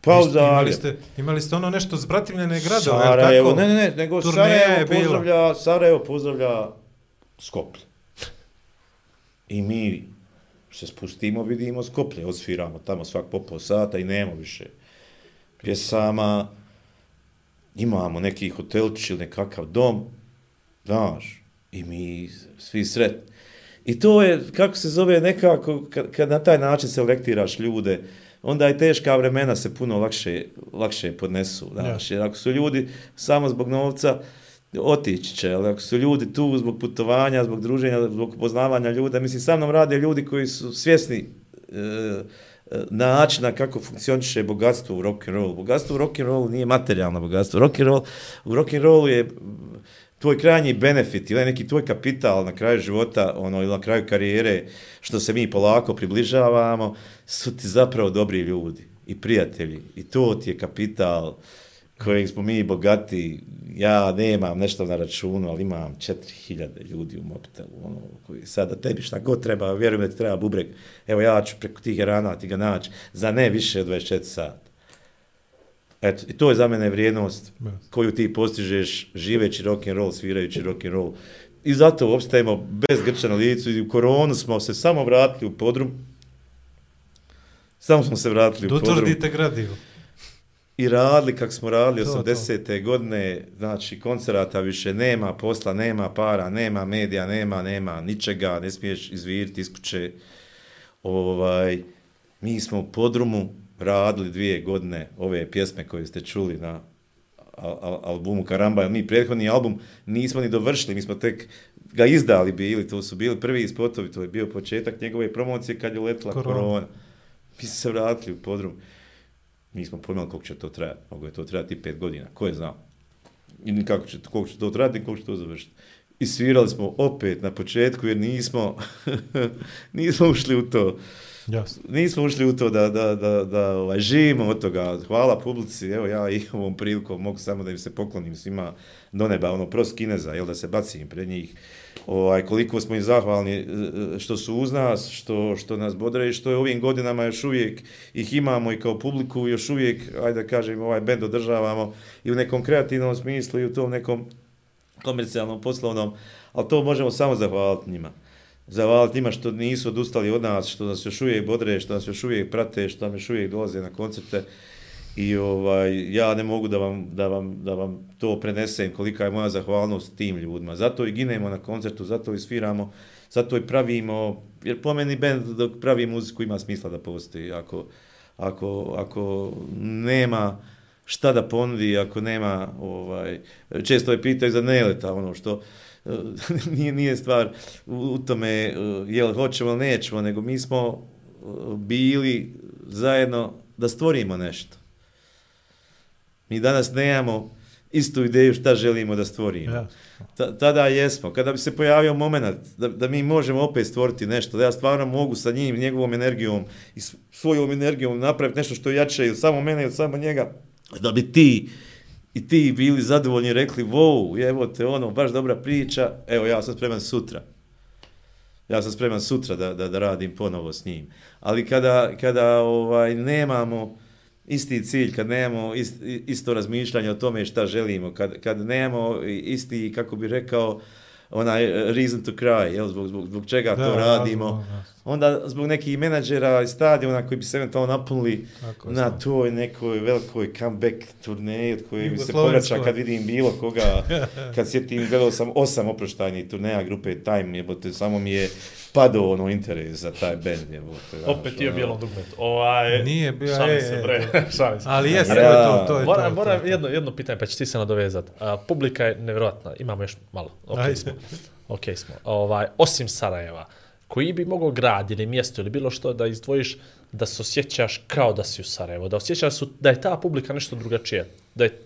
Pa u imali ste, imali ste ono nešto zbratimljene gradove, je li Sarajevo, tako? ne, ne, ne, nego Turneja Sarajevo bila. pozdravlja, Sarajevo pozdravlja Skoplje. I mi se spustimo, vidimo Skoplje, odsviramo tamo svak po pol sata i nema više pjesama, imamo neki hotelčić ili nekakav dom, znaš, i mi svi sretni. I to je, kako se zove, nekako, kad, kad na taj način selektiraš ljude, onda i teška vremena se puno lakše, lakše podnesu. Znaš, jer ako su ljudi samo zbog novca, otići će, ali ako su ljudi tu zbog putovanja, zbog druženja, zbog poznavanja ljuda, mislim, sa mnom rade ljudi koji su svjesni e, e, načina kako funkcioniše bogatstvo u rock and roll. Bogatstvo u rock and rollu nije materijalno bogatstvo. Rock roll, u rock and rollu je tvoj krajnji benefit ili neki tvoj kapital na kraju života, ono, ili na kraju karijere, što se mi polako približavamo, su ti zapravo dobri ljudi i prijatelji. I to ti je kapital kojeg smo mi bogati. Ja nemam nešto na računu, ali imam 4000 ljudi u mobitelu, ono, koji sada tebi šta god treba, vjerujem da ti treba bubreg. Evo ja ću preko tih rana ti ga naći za ne više od 24 sata. Eto, i to je za mene vrijednost koju ti postižeš živeći rock and roll, svirajući rock and roll. I zato opstajemo bez grča na licu i u koronu smo se samo vratili u podrum. Samo smo se vratili u podrum utvrdite gradivo. i radili kako smo radili To, to. 80. godine, znači koncerata više nema, posla nema, para, nema medija, nema, nema ničega, ne smiješ izviriti iz kuće. Ovaj, mi smo u podrumu radili dvije godine ove pjesme koje ste čuli na al, al, albumu Karamba, mi prethodni album nismo ni dovršili, mi smo tek ga izdali bili, to su bili prvi spotovi, to je bio početak njegove promocije kad je letila Korona. korona. Mi smo se vratili u podrum. Nismo pojmali koliko će to trajati. Mogu je to trajati pet godina. Ko je znao? I kako će, koliko će to trajati i koliko će to završiti. i svirali smo opet na početku jer nismo, nismo ušli u to. Yes. Nismo ušli u to da, da, da, da ovaj, živimo od toga. Hvala publici, evo ja i ovom prilikom mogu samo da im se poklonim svima do neba, ono prost kineza, jel da se bacim pred njih. Ovaj, koliko smo im zahvalni e, što su uz nas, što, što nas bodre i što je ovim godinama još uvijek ih imamo i kao publiku još uvijek, ajde da kažem, ovaj bend održavamo i u nekom kreativnom smislu i u tom nekom komercijalnom, poslovnom, ali to možemo samo zahvaliti njima. Zahvaliti njima što nisu odustali od nas, što nas još uvijek bodre, što nas još uvijek prate, što nam još uvijek dolaze na koncerte. I ovaj ja ne mogu da vam, da vam, da vam to prenesem kolika je moja zahvalnost tim ljudima. Zato i ginemo na koncertu, zato i sviramo, zato i pravimo, jer po meni band dok pravi muziku ima smisla da postoji. Ako, ako, ako nema šta da ponudi, ako nema, ovaj, često je pitaju za neleta, ono što, nije, nije stvar u, tome jel hoćemo ili nećemo, nego mi smo bili zajedno da stvorimo nešto. Mi danas nemamo istu ideju šta želimo da stvorimo. Ja. Ta, tada jesmo. Kada bi se pojavio moment da, da mi možemo opet stvoriti nešto, da ja stvarno mogu sa njim, njegovom energijom i svojom energijom napraviti nešto što je jače ili samo mene ili samo njega, da bi ti i ti bili zadovoljni rekli, wow, evo te ono, baš dobra priča, evo ja sam spreman sutra. Ja sam spreman sutra da, da, da radim ponovo s njim. Ali kada, kada ovaj nemamo isti cilj, kad nemamo ist, isto razmišljanje o tome šta želimo, kad, kad nemamo isti, kako bi rekao, onaj reason to cry, jel, zbog, zbog, zbog čega da, to radimo. Onda zbog nekih menadžera i stadiona koji bi se eventualno napunili Tako, na sam. toj nekoj velikoj comeback turneji od koje mi se povraća kad vidim bilo koga, kad sjetim, gledao sam osam oproštajnih turneja grupe Time, jebote, samo mi je padao ono interes za taj band, jebote. Opet je bilo dugmet. Ovaj, Nije bio, šali je, se, bre, šali se. Ali jeste, to je to, to je moram, to. moram to, jedno, jedno pitanje, pa će ti se nadovezat. A, publika je nevjerojatna, imamo još malo. Okay Ajde. smo. Ok smo. Ovaj, osim Sarajeva, koji bi mogao grad ili mjesto ili bilo što da izdvojiš da se osjećaš kao da si u Sarajevo, da osjećaš su, da je ta publika nešto drugačije, da je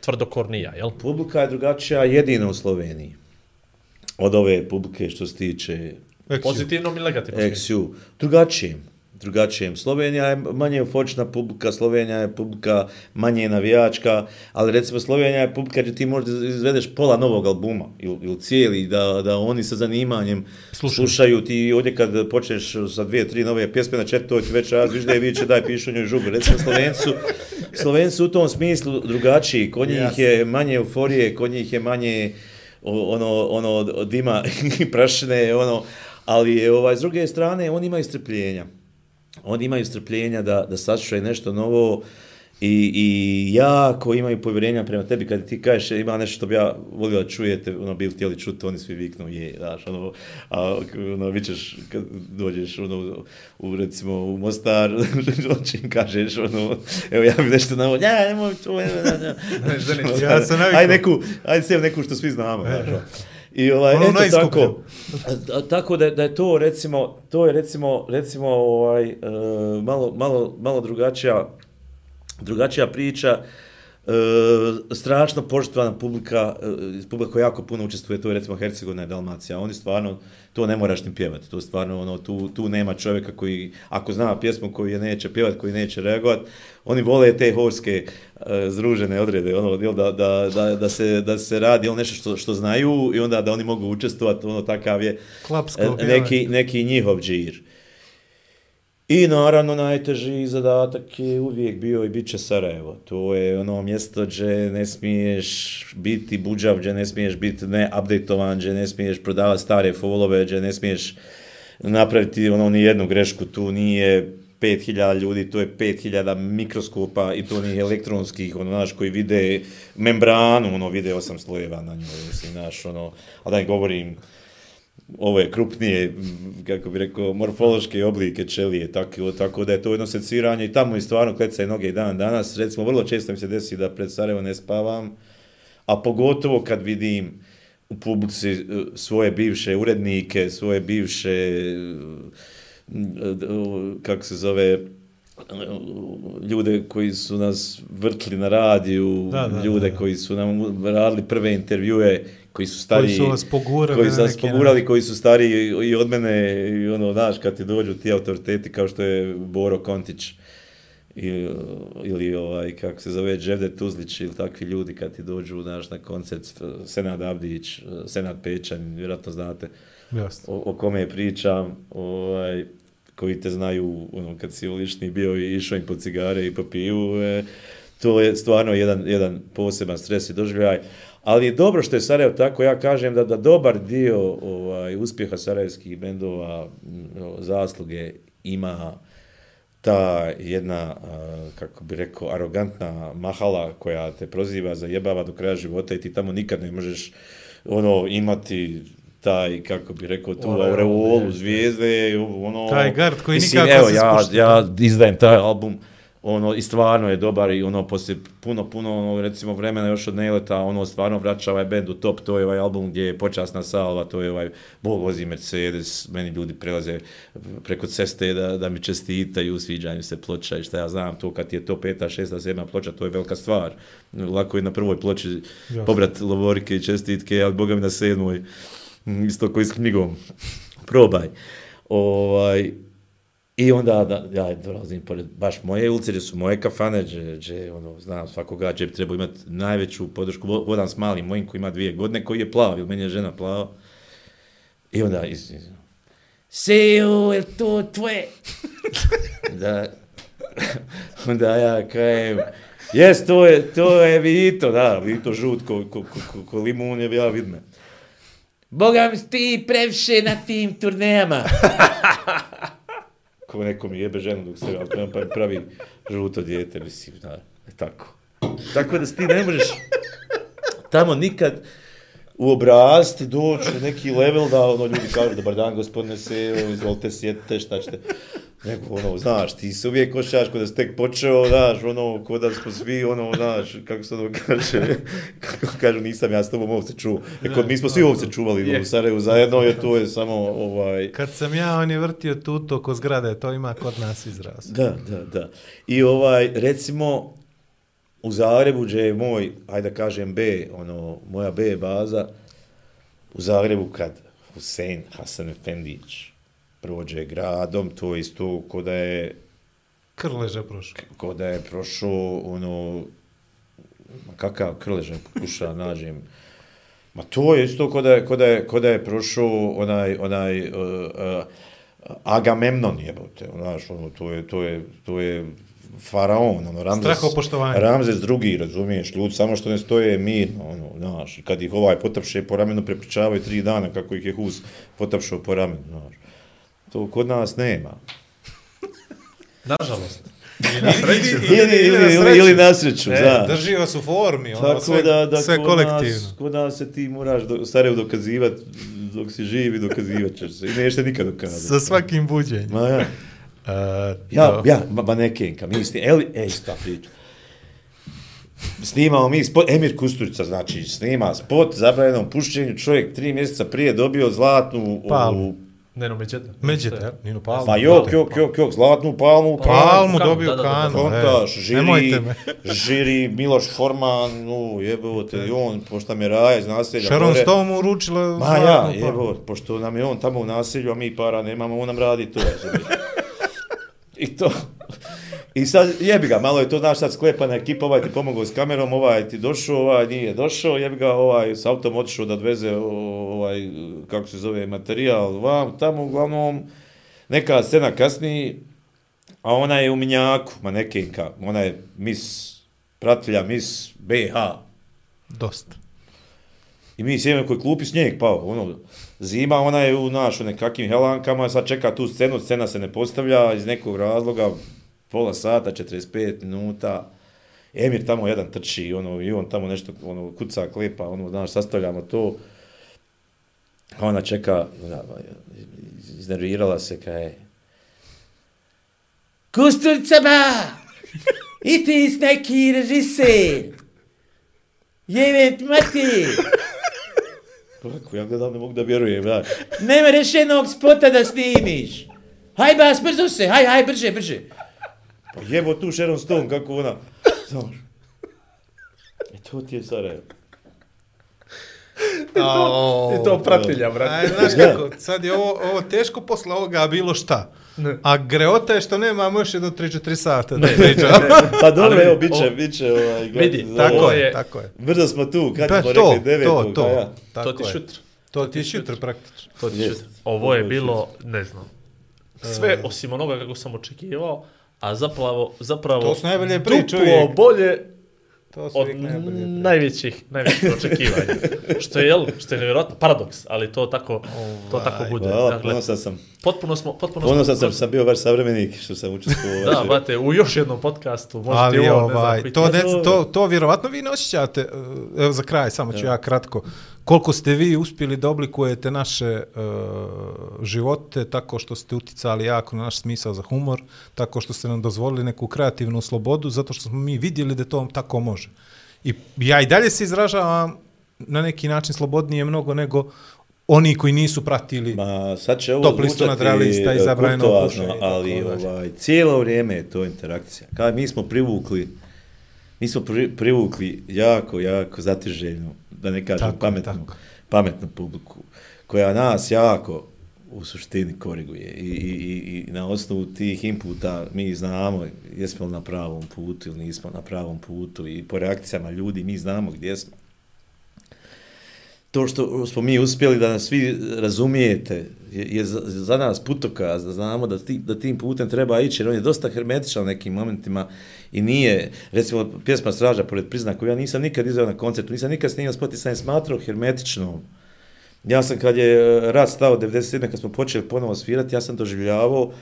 tvrdokornija, jel? Publika je drugačija jedino u Sloveniji. Od ove publike što se tiče. Pozitivnom ili negativnom? XU. Drugačijem. Drugačijem. Slovenija je manje euforična publika, Slovenija je publika manje navijačka, ali recimo Slovenija je publika gdje ti možda izvedeš pola novog albuma ili, ili cijeli, da, da oni sa zanimanjem Slušaju. slušaju. Ti ovdje kad počneš sa dvije, tri nove pjesme na četvrtoj, ti već razviš da je viće daj pišu njoj žugu. Recimo Slovencu, Slovencu u tom smislu drugačiji. Kod njih je manje euforije, kod njih je manje ono, ono dima i prašine, ono, ali je, ovaj, s druge strane, oni imaju strpljenja. Oni imaju strpljenja da, da saslušaju nešto novo i, i jako imaju povjerenja prema tebi kad ti kažeš ima nešto što bi ja volio da čujete, ono, bili htjeli čuti, oni svi viknu, je, znaš, ono, a, ono, vi ćeš, kad dođeš, ono, u, recimo, u Mostar, očin kažeš, ono, evo, ja bi nešto navo, ja, nemoj to, ne, ne, ne, ne, Ja sam navikao. Aj neku, aj sev neku što svi znamo, znaš, ono. I ovaj, Ono eto tako, tako da, da je to recimo, to je recimo, recimo ovaj, e, malo, malo, malo drugačija, drugačija priča, e, strašno poštovana publika, e, publika koja jako puno učestvuje, to je recimo Hercegovina i Dalmacija, oni stvarno, to ne moraš ni pjevati, to stvarno, ono, tu, tu nema čovjeka koji, ako zna pjesmu koju je neće pjevati, koji neće reagovati, oni vole te horske e, združene odrede, ono, jel, da, da, da, da, se, da se radi ono nešto što, što znaju i onda da oni mogu učestvovati, ono, takav je Klapsko e, neki, neki njihov džir. I naravno najteži zadatak je uvijek bio i bit će Sarajevo. To je ono mjesto gdje ne smiješ biti buđav, gdje ne smiješ biti neupdatovan, gdje ne smiješ prodavati stare folove, gdje ne smiješ napraviti ono ni jednu grešku. Tu nije 5000 ljudi, to je 5000 mikroskopa i to ni elektronskih, ono, znaš, koji vide membranu, ono, vide osam slojeva na njoj, mislim, znaš, ono, a da ne govorim, ove krupnije, kako bi rekao, morfološke oblike čelije, tako, tako da je to jedno seciranje i tamo i stvarno kleca i noge i dan danas. Recimo, vrlo često mi se desi da pred Sarajevo ne spavam, a pogotovo kad vidim u publici eh, svoje bivše urednike, svoje bivše, eh, eh, kako se zove, ljude koji su nas vrtli na radiju, Da, da, ljude da, da. koji su nam radili prve intervjue, koji su stariji, su vas pogurali koji su nas pogurali, koji su stariji i od mene, i ono, znaš, kad ti dođu ti autoriteti kao što je Boro Kontić, i, ili ovaj, kako se zove, Dževde Tuzlić ili takvi ljudi kad ti dođu, znaš, na koncert, Senad Abdić, Senad Pečan, vjerojatno znate Jasno. o, o kome pričam, ovaj, koji te znaju, ono, kad si ulični bio i išao im po cigare i po pivu, e, to je stvarno jedan, jedan poseban stres i doživljaj. Ali je dobro što je Sarajevo tako, ja kažem da, da dobar dio ovaj, uspjeha sarajevskih bendova, mm, zasluge ima ta jedna, kako bi rekao, arogantna mahala koja te proziva, zajebava do kraja života i ti tamo nikad ne možeš ono imati taj, kako bi rekao, tu Aureolu, aureolu, je, zvijezde, ono... Taj gard koji mislim, nikako evo, se ja, spušta. ja izdajem taj album, ono, i stvarno je dobar i ono, poslije puno, puno, ono, recimo, vremena još od Neleta, ono, stvarno vraća ovaj bend u top, to je ovaj album gdje je počasna salva, to je ovaj, Bog vozi Mercedes, meni ljudi prelaze preko ceste da, da mi čestitaju, sviđa im se ploča i šta ja znam, to kad je to peta, šesta, sedma ploča, to je velika stvar. Lako je na prvoj ploči Jasno. pobrat lovorike i čestitke, ali boga mi na sedmoj, Mm, isto koji s knjigom, probaj. Ovaj, I onda da, ja dolazim pored baš moje ulice, gdje su moje kafane, gdje, gdje ono, znam svakoga, gdje bi trebao imati najveću podršku. Vo- Vodam s malim mojim koji ima dvije godine, koji je plav, ili meni je žena plava. I onda iz, iz Sejo, je to tvoje? da, onda ja kajem, jes, to je, to je Vito, da, Vito žut ko, ko, ko, ko, limun je, ja vidim. Boga mi ti previše na tim turnejama. Ko neko mi jebe ženu dok se ja ono pa pravi žuto dijete, mislim, da, je tako. Tako da ti ne možeš tamo nikad u obrazti doći neki level da ono ljudi kažu dobar dan gospodine Sejo, izvolite sjetite šta ćete. Nego ono, znaš, ti se uvijek osjećaš kod da si tek počeo, znaš, ono, kod da smo svi, ono, znaš, kako se ono kaže, kako kažu, nisam ja s tobom ovce čuo. E, kod mi smo svi ovce čuvali u Sarajevu zajedno, jer to je samo, ovaj, Kad sam ja, on je vrtio tuto oko zgrade, to ima kod nas izraz. Da, da, da. I ovaj, recimo, u Zagrebu, gdje je moj, ajde da kažem B, ono, moja B baza, u Zagrebu kad Husein Hasan Efendić prođe gradom, to isto ko da je, Krleža prošao. ko da je prošao, ono, ma kakav krleža pokuša nađem, Ma to je isto ko da je, ko da je, ko da je prošao onaj, onaj uh, uh, Agamemnon jebote, znaš, ono, to je, to je, to je faraon, ono, Ramzes. Ramzes drugi, razumiješ, ljudi samo što ne stoje mirno, ono, znaš, i kad ih ovaj potapše po ramenu, prepričavaju tri dana kako ih je Hus potapšao po ramenu, znaš. To kod nas nema. Nažalost. Ili, ili, ili, ili, ili na sreću, E, da. Držio su formi, ono, Tako sve, da, da sve kod kolektivno. Nas, kod nas se ti moraš do, Sarajevo dokazivat, dok si živ i dokazivat ćeš se. I nešte nikad dokazati. Sa svakim buđenjem. Ma ja. Uh, Ja, ja, ma, manekenka, mi sni, eli, ej, sta priča. Snimamo mi spot, Emir Kusturica, znači, snima spot, zabranjenom pušćenju, čovjek tri mjeseca prije dobio zlatnu, Palmu. Ovu, Ne, no, međete. Međete, Nino Palmu. pa jok, jok, jok, jok, zlatnu palmu, Palmu Kanu, dobio da, da, da, kanu. Kontaš, e. žiri, Nemojte me. žiri, Miloš Forman, nu, jebote, i on, pošto nam je raja iz naselja. Sharon gore. Stone mu uručila Ma ja, zlatnu palmu. evo, pošto nam je on tamo u naselju, a mi para nemamo, on nam radi to. I to. I sad, jebi ga, malo je to, znaš, sad sklepana ekipa, ovaj ti pomogao s kamerom, ovaj ti došao, ovaj nije došao, jebi ga, ovaj s autom otišao da odveze, ovaj, kako se zove, materijal, vam, tamo, uglavnom, neka scena kasniji, a ona je u Minjaku, manekenka, ona je mis, pratilja, mis BH, Dosta. I mi sjedimo koji klupi snijeg, pa ono, zima, ona je u naš, u nekakvim helankama, sad čeka tu scenu, scena se ne postavlja iz nekog razloga, pola sata, 45 minuta, Emir tamo jedan trči, ono, i on tamo nešto, ono, kuca, klepa, ono, znaš, sastavljamo to, a ona čeka, iznervirala se, kaj je, Kusturica ba! I ti s neki režiser! Ti mati! Kako, ja gledam, ne mogu da vjerujem, da. Nema rešenog spota da snimiš. Haj bas, brzo se, haj, haj, brže, brže. Pa jebo tu Sharon Stone, kako ona... Znaš. E to ti je Sarajevo. I to pratilja, brate. Aj, znaš kako, sad je ovo, ovo teško posle ovoga bilo šta. A greota je što nemamo još jedno 3-4 sata da pričamo. Pa dobro, Ali evo, bit će, bit će ovaj... Vidi, tako Ovo je, tako je. Brzo smo tu, kad Pa smo to, rekli devetog, to, to. pa ja. Tako to ti je. šutr. To ti je šutr praktično. To ti šutr. Ovo je Ovo je bilo, ne znam, sve osim onoga kako sam očekivao, a zapravo, zapravo To su najbolje priče duplo uvijek. bolje To su od najbolje najvećih, najvećih očekivanja. što je, jel, što je nevjerojatno paradoks, ali to tako, to tako Ovaj. bude. Hvala, dakle, ponosan sam. potpuno smo, potpuno Ponosan smo, sam, sam bio vaš savremenik što sam učestvovao. u Da, brate, u još jednom podcastu možete Ali ovo, ne znam, ovaj, biti- to, ne, to, to vjerovatno vi ne osjećate, evo za kraj, samo ću ja kratko, koliko ste vi uspjeli da oblikujete naše uh, živote tako što ste uticali jako na naš smisao za humor, tako što ste nam dozvolili neku kreativnu slobodu, zato što smo mi vidjeli da to tako može. I ja i dalje se izražavam na neki način slobodnije mnogo nego oni koji nisu pratili. Ma, sad će ovo listu zvučati nadrealista i e, tako ali ovaj, cijelo vrijeme je to interakcija. Kada mi smo privukli, mi smo pri, privukli jako, jako zatiželjnu, da ne kažem Tako, pametnu, tako. pametnu publiku, koja nas jako u suštini koriguje I, i, i, i na osnovu tih inputa mi znamo jesmo li na pravom putu ili nismo na pravom putu i po reakcijama ljudi mi znamo gdje smo to što smo mi uspjeli da nas svi razumijete je, je za, za nas putokaz, da znamo da, ti, da tim putem treba ići, jer on je dosta hermetičan u nekim momentima i nije, recimo, pjesma Straža pored prizna, koju ja nisam nikad izveo na koncertu, nisam nikad snimao spot i sam je smatrao hermetičnom. Ja sam kad je eh, rad stao 97. kad smo počeli ponovo svirati, ja sam doživljavao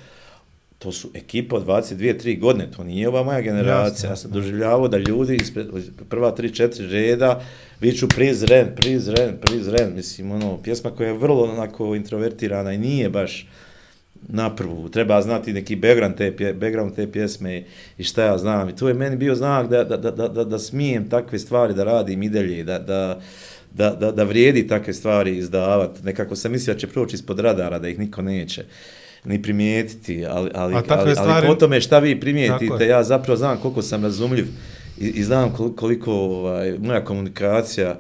to su ekipa od 22-3 godine, to nije ova moja generacija. Jasno, Ja sam doživljavao da ljudi ispred prva 3-4 reda viču prizren, prizren, prizren. Mislim, ono, pjesma koja je vrlo onako introvertirana i nije baš na prvu. Treba znati neki background te, background te pjesme i šta ja znam. I to je meni bio znak da, da, da, da, da, da smijem takve stvari da radim i dalje, da, da, da, da, da vrijedi takve stvari izdavati. Nekako sam mislio da će proći ispod radara, da ih niko neće ni primijetiti, ali, ali, A ali, ali stvari- po tome šta vi primijetite, je. ja zapravo znam koliko sam razumljiv i, i znam kol- koliko ovaj, moja komunikacija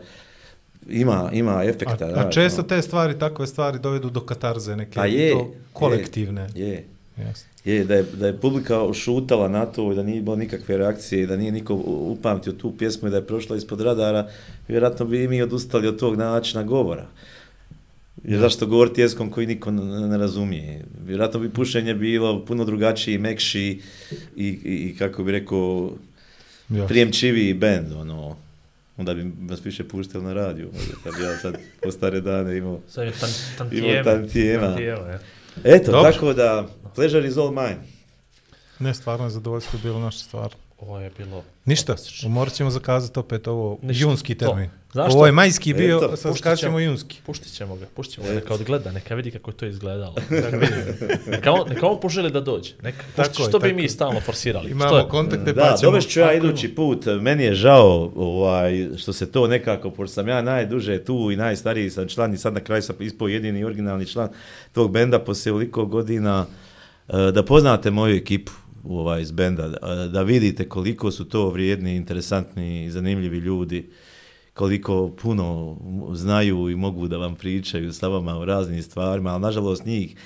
ima, ima efekta. A, a znaš, često ono. te stvari, takve stvari dovedu do katarze neke, Pa je, do kolektivne. Je, Jasno. je da, je, da je publika šutala na to i da nije bilo nikakve reakcije i da nije niko upamtio tu pjesmu i da je prošla ispod radara, vjerojatno bi mi odustali od tog načina govora. Jer zašto govoriti jeskom koji niko ne, razumije? Vjerojatno bi pušenje bilo puno drugačiji, mekši i, i, i kako bi rekao, Jasno. prijemčiviji bend, ono, onda bi vas više puštali na radiju, možda, kad bi ja sad po stare dane imao. Sad je tan, Imamo tantijema. tantijema. Tantijema, ja. Eto, Dobro. tako da, pleasure is all mine. Ne, stvarno je zadovoljstvo bilo naša stvar. Ovo je bilo... Ništa, morat ćemo zakazati opet ovo Ništa, junski to. Znaš Ovo je što? majski bio, Eto, sad ćemo. ćemo junski. Puštit ćemo ga, puštit ćemo ga, Eto. neka odgleda, neka vidi kako je to izgledalo. Neka, vidi. neka, on, neka on poželi da dođe. Neka, Tako pušti, je, što bi tako mi je. stalno forsirali. što Imamo je? kontakte, pa Da, ćemo... dovešću ja idući put. Meni je žao ovaj, što se to nekako, pošto sam ja najduže tu i najstariji sam član i sad na kraju sam ispao jedini originalni član tog benda poslije ovoliko godina, eh, da poznate moju ekipu ovaj, iz benda, da, da vidite koliko su to vrijedni, interesantni i zanimljivi ljudi, koliko puno znaju i mogu da vam pričaju sa vama o raznim stvarima, ali nažalost njih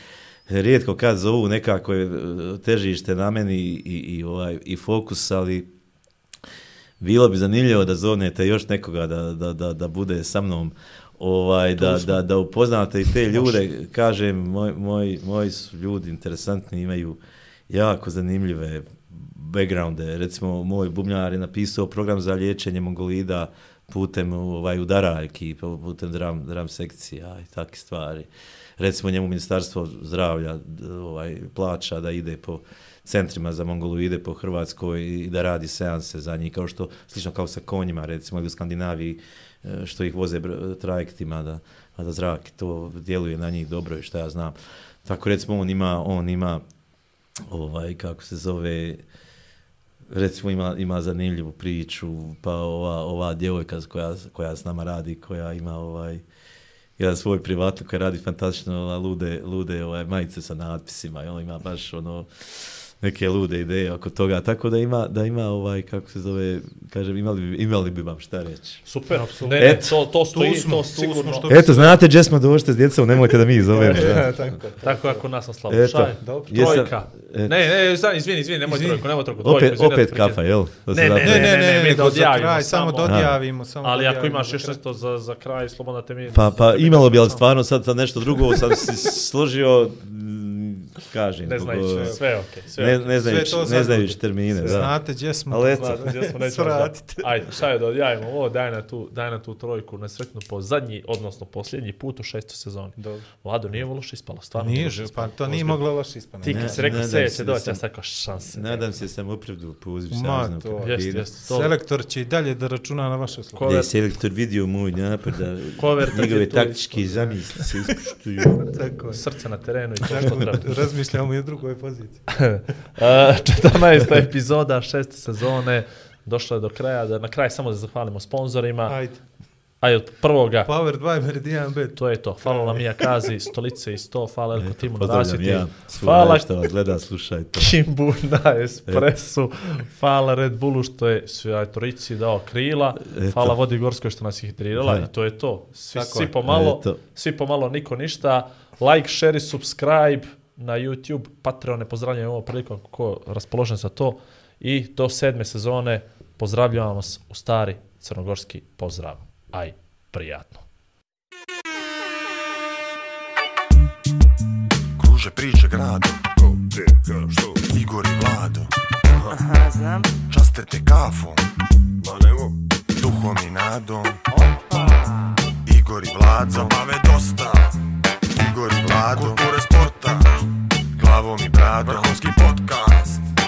rijetko kad zovu nekako je eh, težište na meni i, i, i, ovaj, i fokus, ali bilo bi zanimljivo da zovnete još nekoga da, da, da, da bude sa mnom ovaj da, da, da upoznate i te ljude. Kažem moj, moj, moji su ljudi interesantni imaju jako zanimljive backgrounde. Recimo moj bubnjar je napisao program za liječenje mongolida putem ovaj udaraljki putem dram, dram sekcija i takve stvari recimo njemu ministarstvo zdravlja ovaj plaća da ide po centrima za mongoloide po Hrvatskoj i da radi seanse za njih, kao što, slično kao sa konjima, recimo, ili u Skandinaviji, e, što ih voze trajektima, da, da zrak to djeluje na njih dobro i što ja znam. Tako recimo on ima, on ima ovaj, kako se zove, recimo ima, ima zanimljivu priču, pa ova, ova djevojka koja, koja s nama radi, koja ima ovaj, jedan svoj privatno koji radi fantastično ova, lude, lude ovaj, majice sa natpisima i on ima baš ono neke lude ideje oko toga, tako da ima, da ima ovaj, kako se zove, kažem, imali, bi- imali bi vam šta reći. Super, ne, ne, Eto. to, to stoji, Tu smo, to smo, sigurno. što Eto, znate gdje smo došli s djecom, nemojte da mi ih zovemo. da. tako. Tako je ako nas na slavu. Eto, Šaj, dobro. jesam- trojka. eto. Ne, ne, znam, izvini, izvini, nemoj trojku, nemoj trojku. dvojku, Opet, izvini, opet da kafa, jel? To se Ne, ne, Ne, ne, ne, mi da odjavimo kraj, samo. dodjavimo. Samo Ali ako imaš još nešto za, za kraj, slobodno te mi... Pa, pa imalo bi, ali stvarno sad, sad nešto drugo sam si složio, kažem. Ne znajući, uh, sve je okej, sve ne, ne, znajući, Sve to ne sad- znajući termine, da. Znate gdje smo. Ali eto. Znate gdje smo, nećemo Svratite. Ajde, šta je da odjavimo ovo, daj na tu, daj na tu trojku, nesretnu po zadnji, odnosno posljednji put u šestoj sezoni. Dobro. Vlado, nije ovo loše ispalo, stvarno. Nije, loše pa ispalo. to nije moglo loše ispane. Ti kad si rekao sve se će doći, ja sam rekao šanse. Nadam se da sam poziv to- Jeste, kapitena. jeste. to- Selektor će i dalje da računa na vaše slovo. Da je selektor vidio moj napad, da njegove taktičke zamisli se ispuštuju. Tako je. Srce na terenu i to što treba. Razmišljamo i o drugoj poziciji. Uh, 14. epizoda šeste sezone došla je do kraja, da na kraj samo da zahvalimo sponzorima. Ajde. Aj od prvoga, Power 2 Meridian Bet. to je to. Hvala nam Mija Kazi, stolice i sto, hvala Elko Timu na rasvjeti. ja, Hvala što vas gleda, slušaj to. Kimbu na espresu, hvala Red Bullu što je sve Torici dao krila, Eto. hvala Vodi Gorskoj što nas ih hidrirala i to je to. Svi, Tako svi je. pomalo, Eto. svi pomalo, niko ništa. Like, share i subscribe na YouTube, Patreone, pozdravljam ovo prilikom ko je raspoložen za to. I do sedme sezone pozdravljam vas u stari crnogorski pozdrav. Aj, prijatno. Kruže priče gradom. Igor i Vlado. Aha, znam. Časte te kafom. Ma nemo. Duhom i nadom. Igor i Vlado. Zabave dosta hlavou mi brát Vrchovský podcast.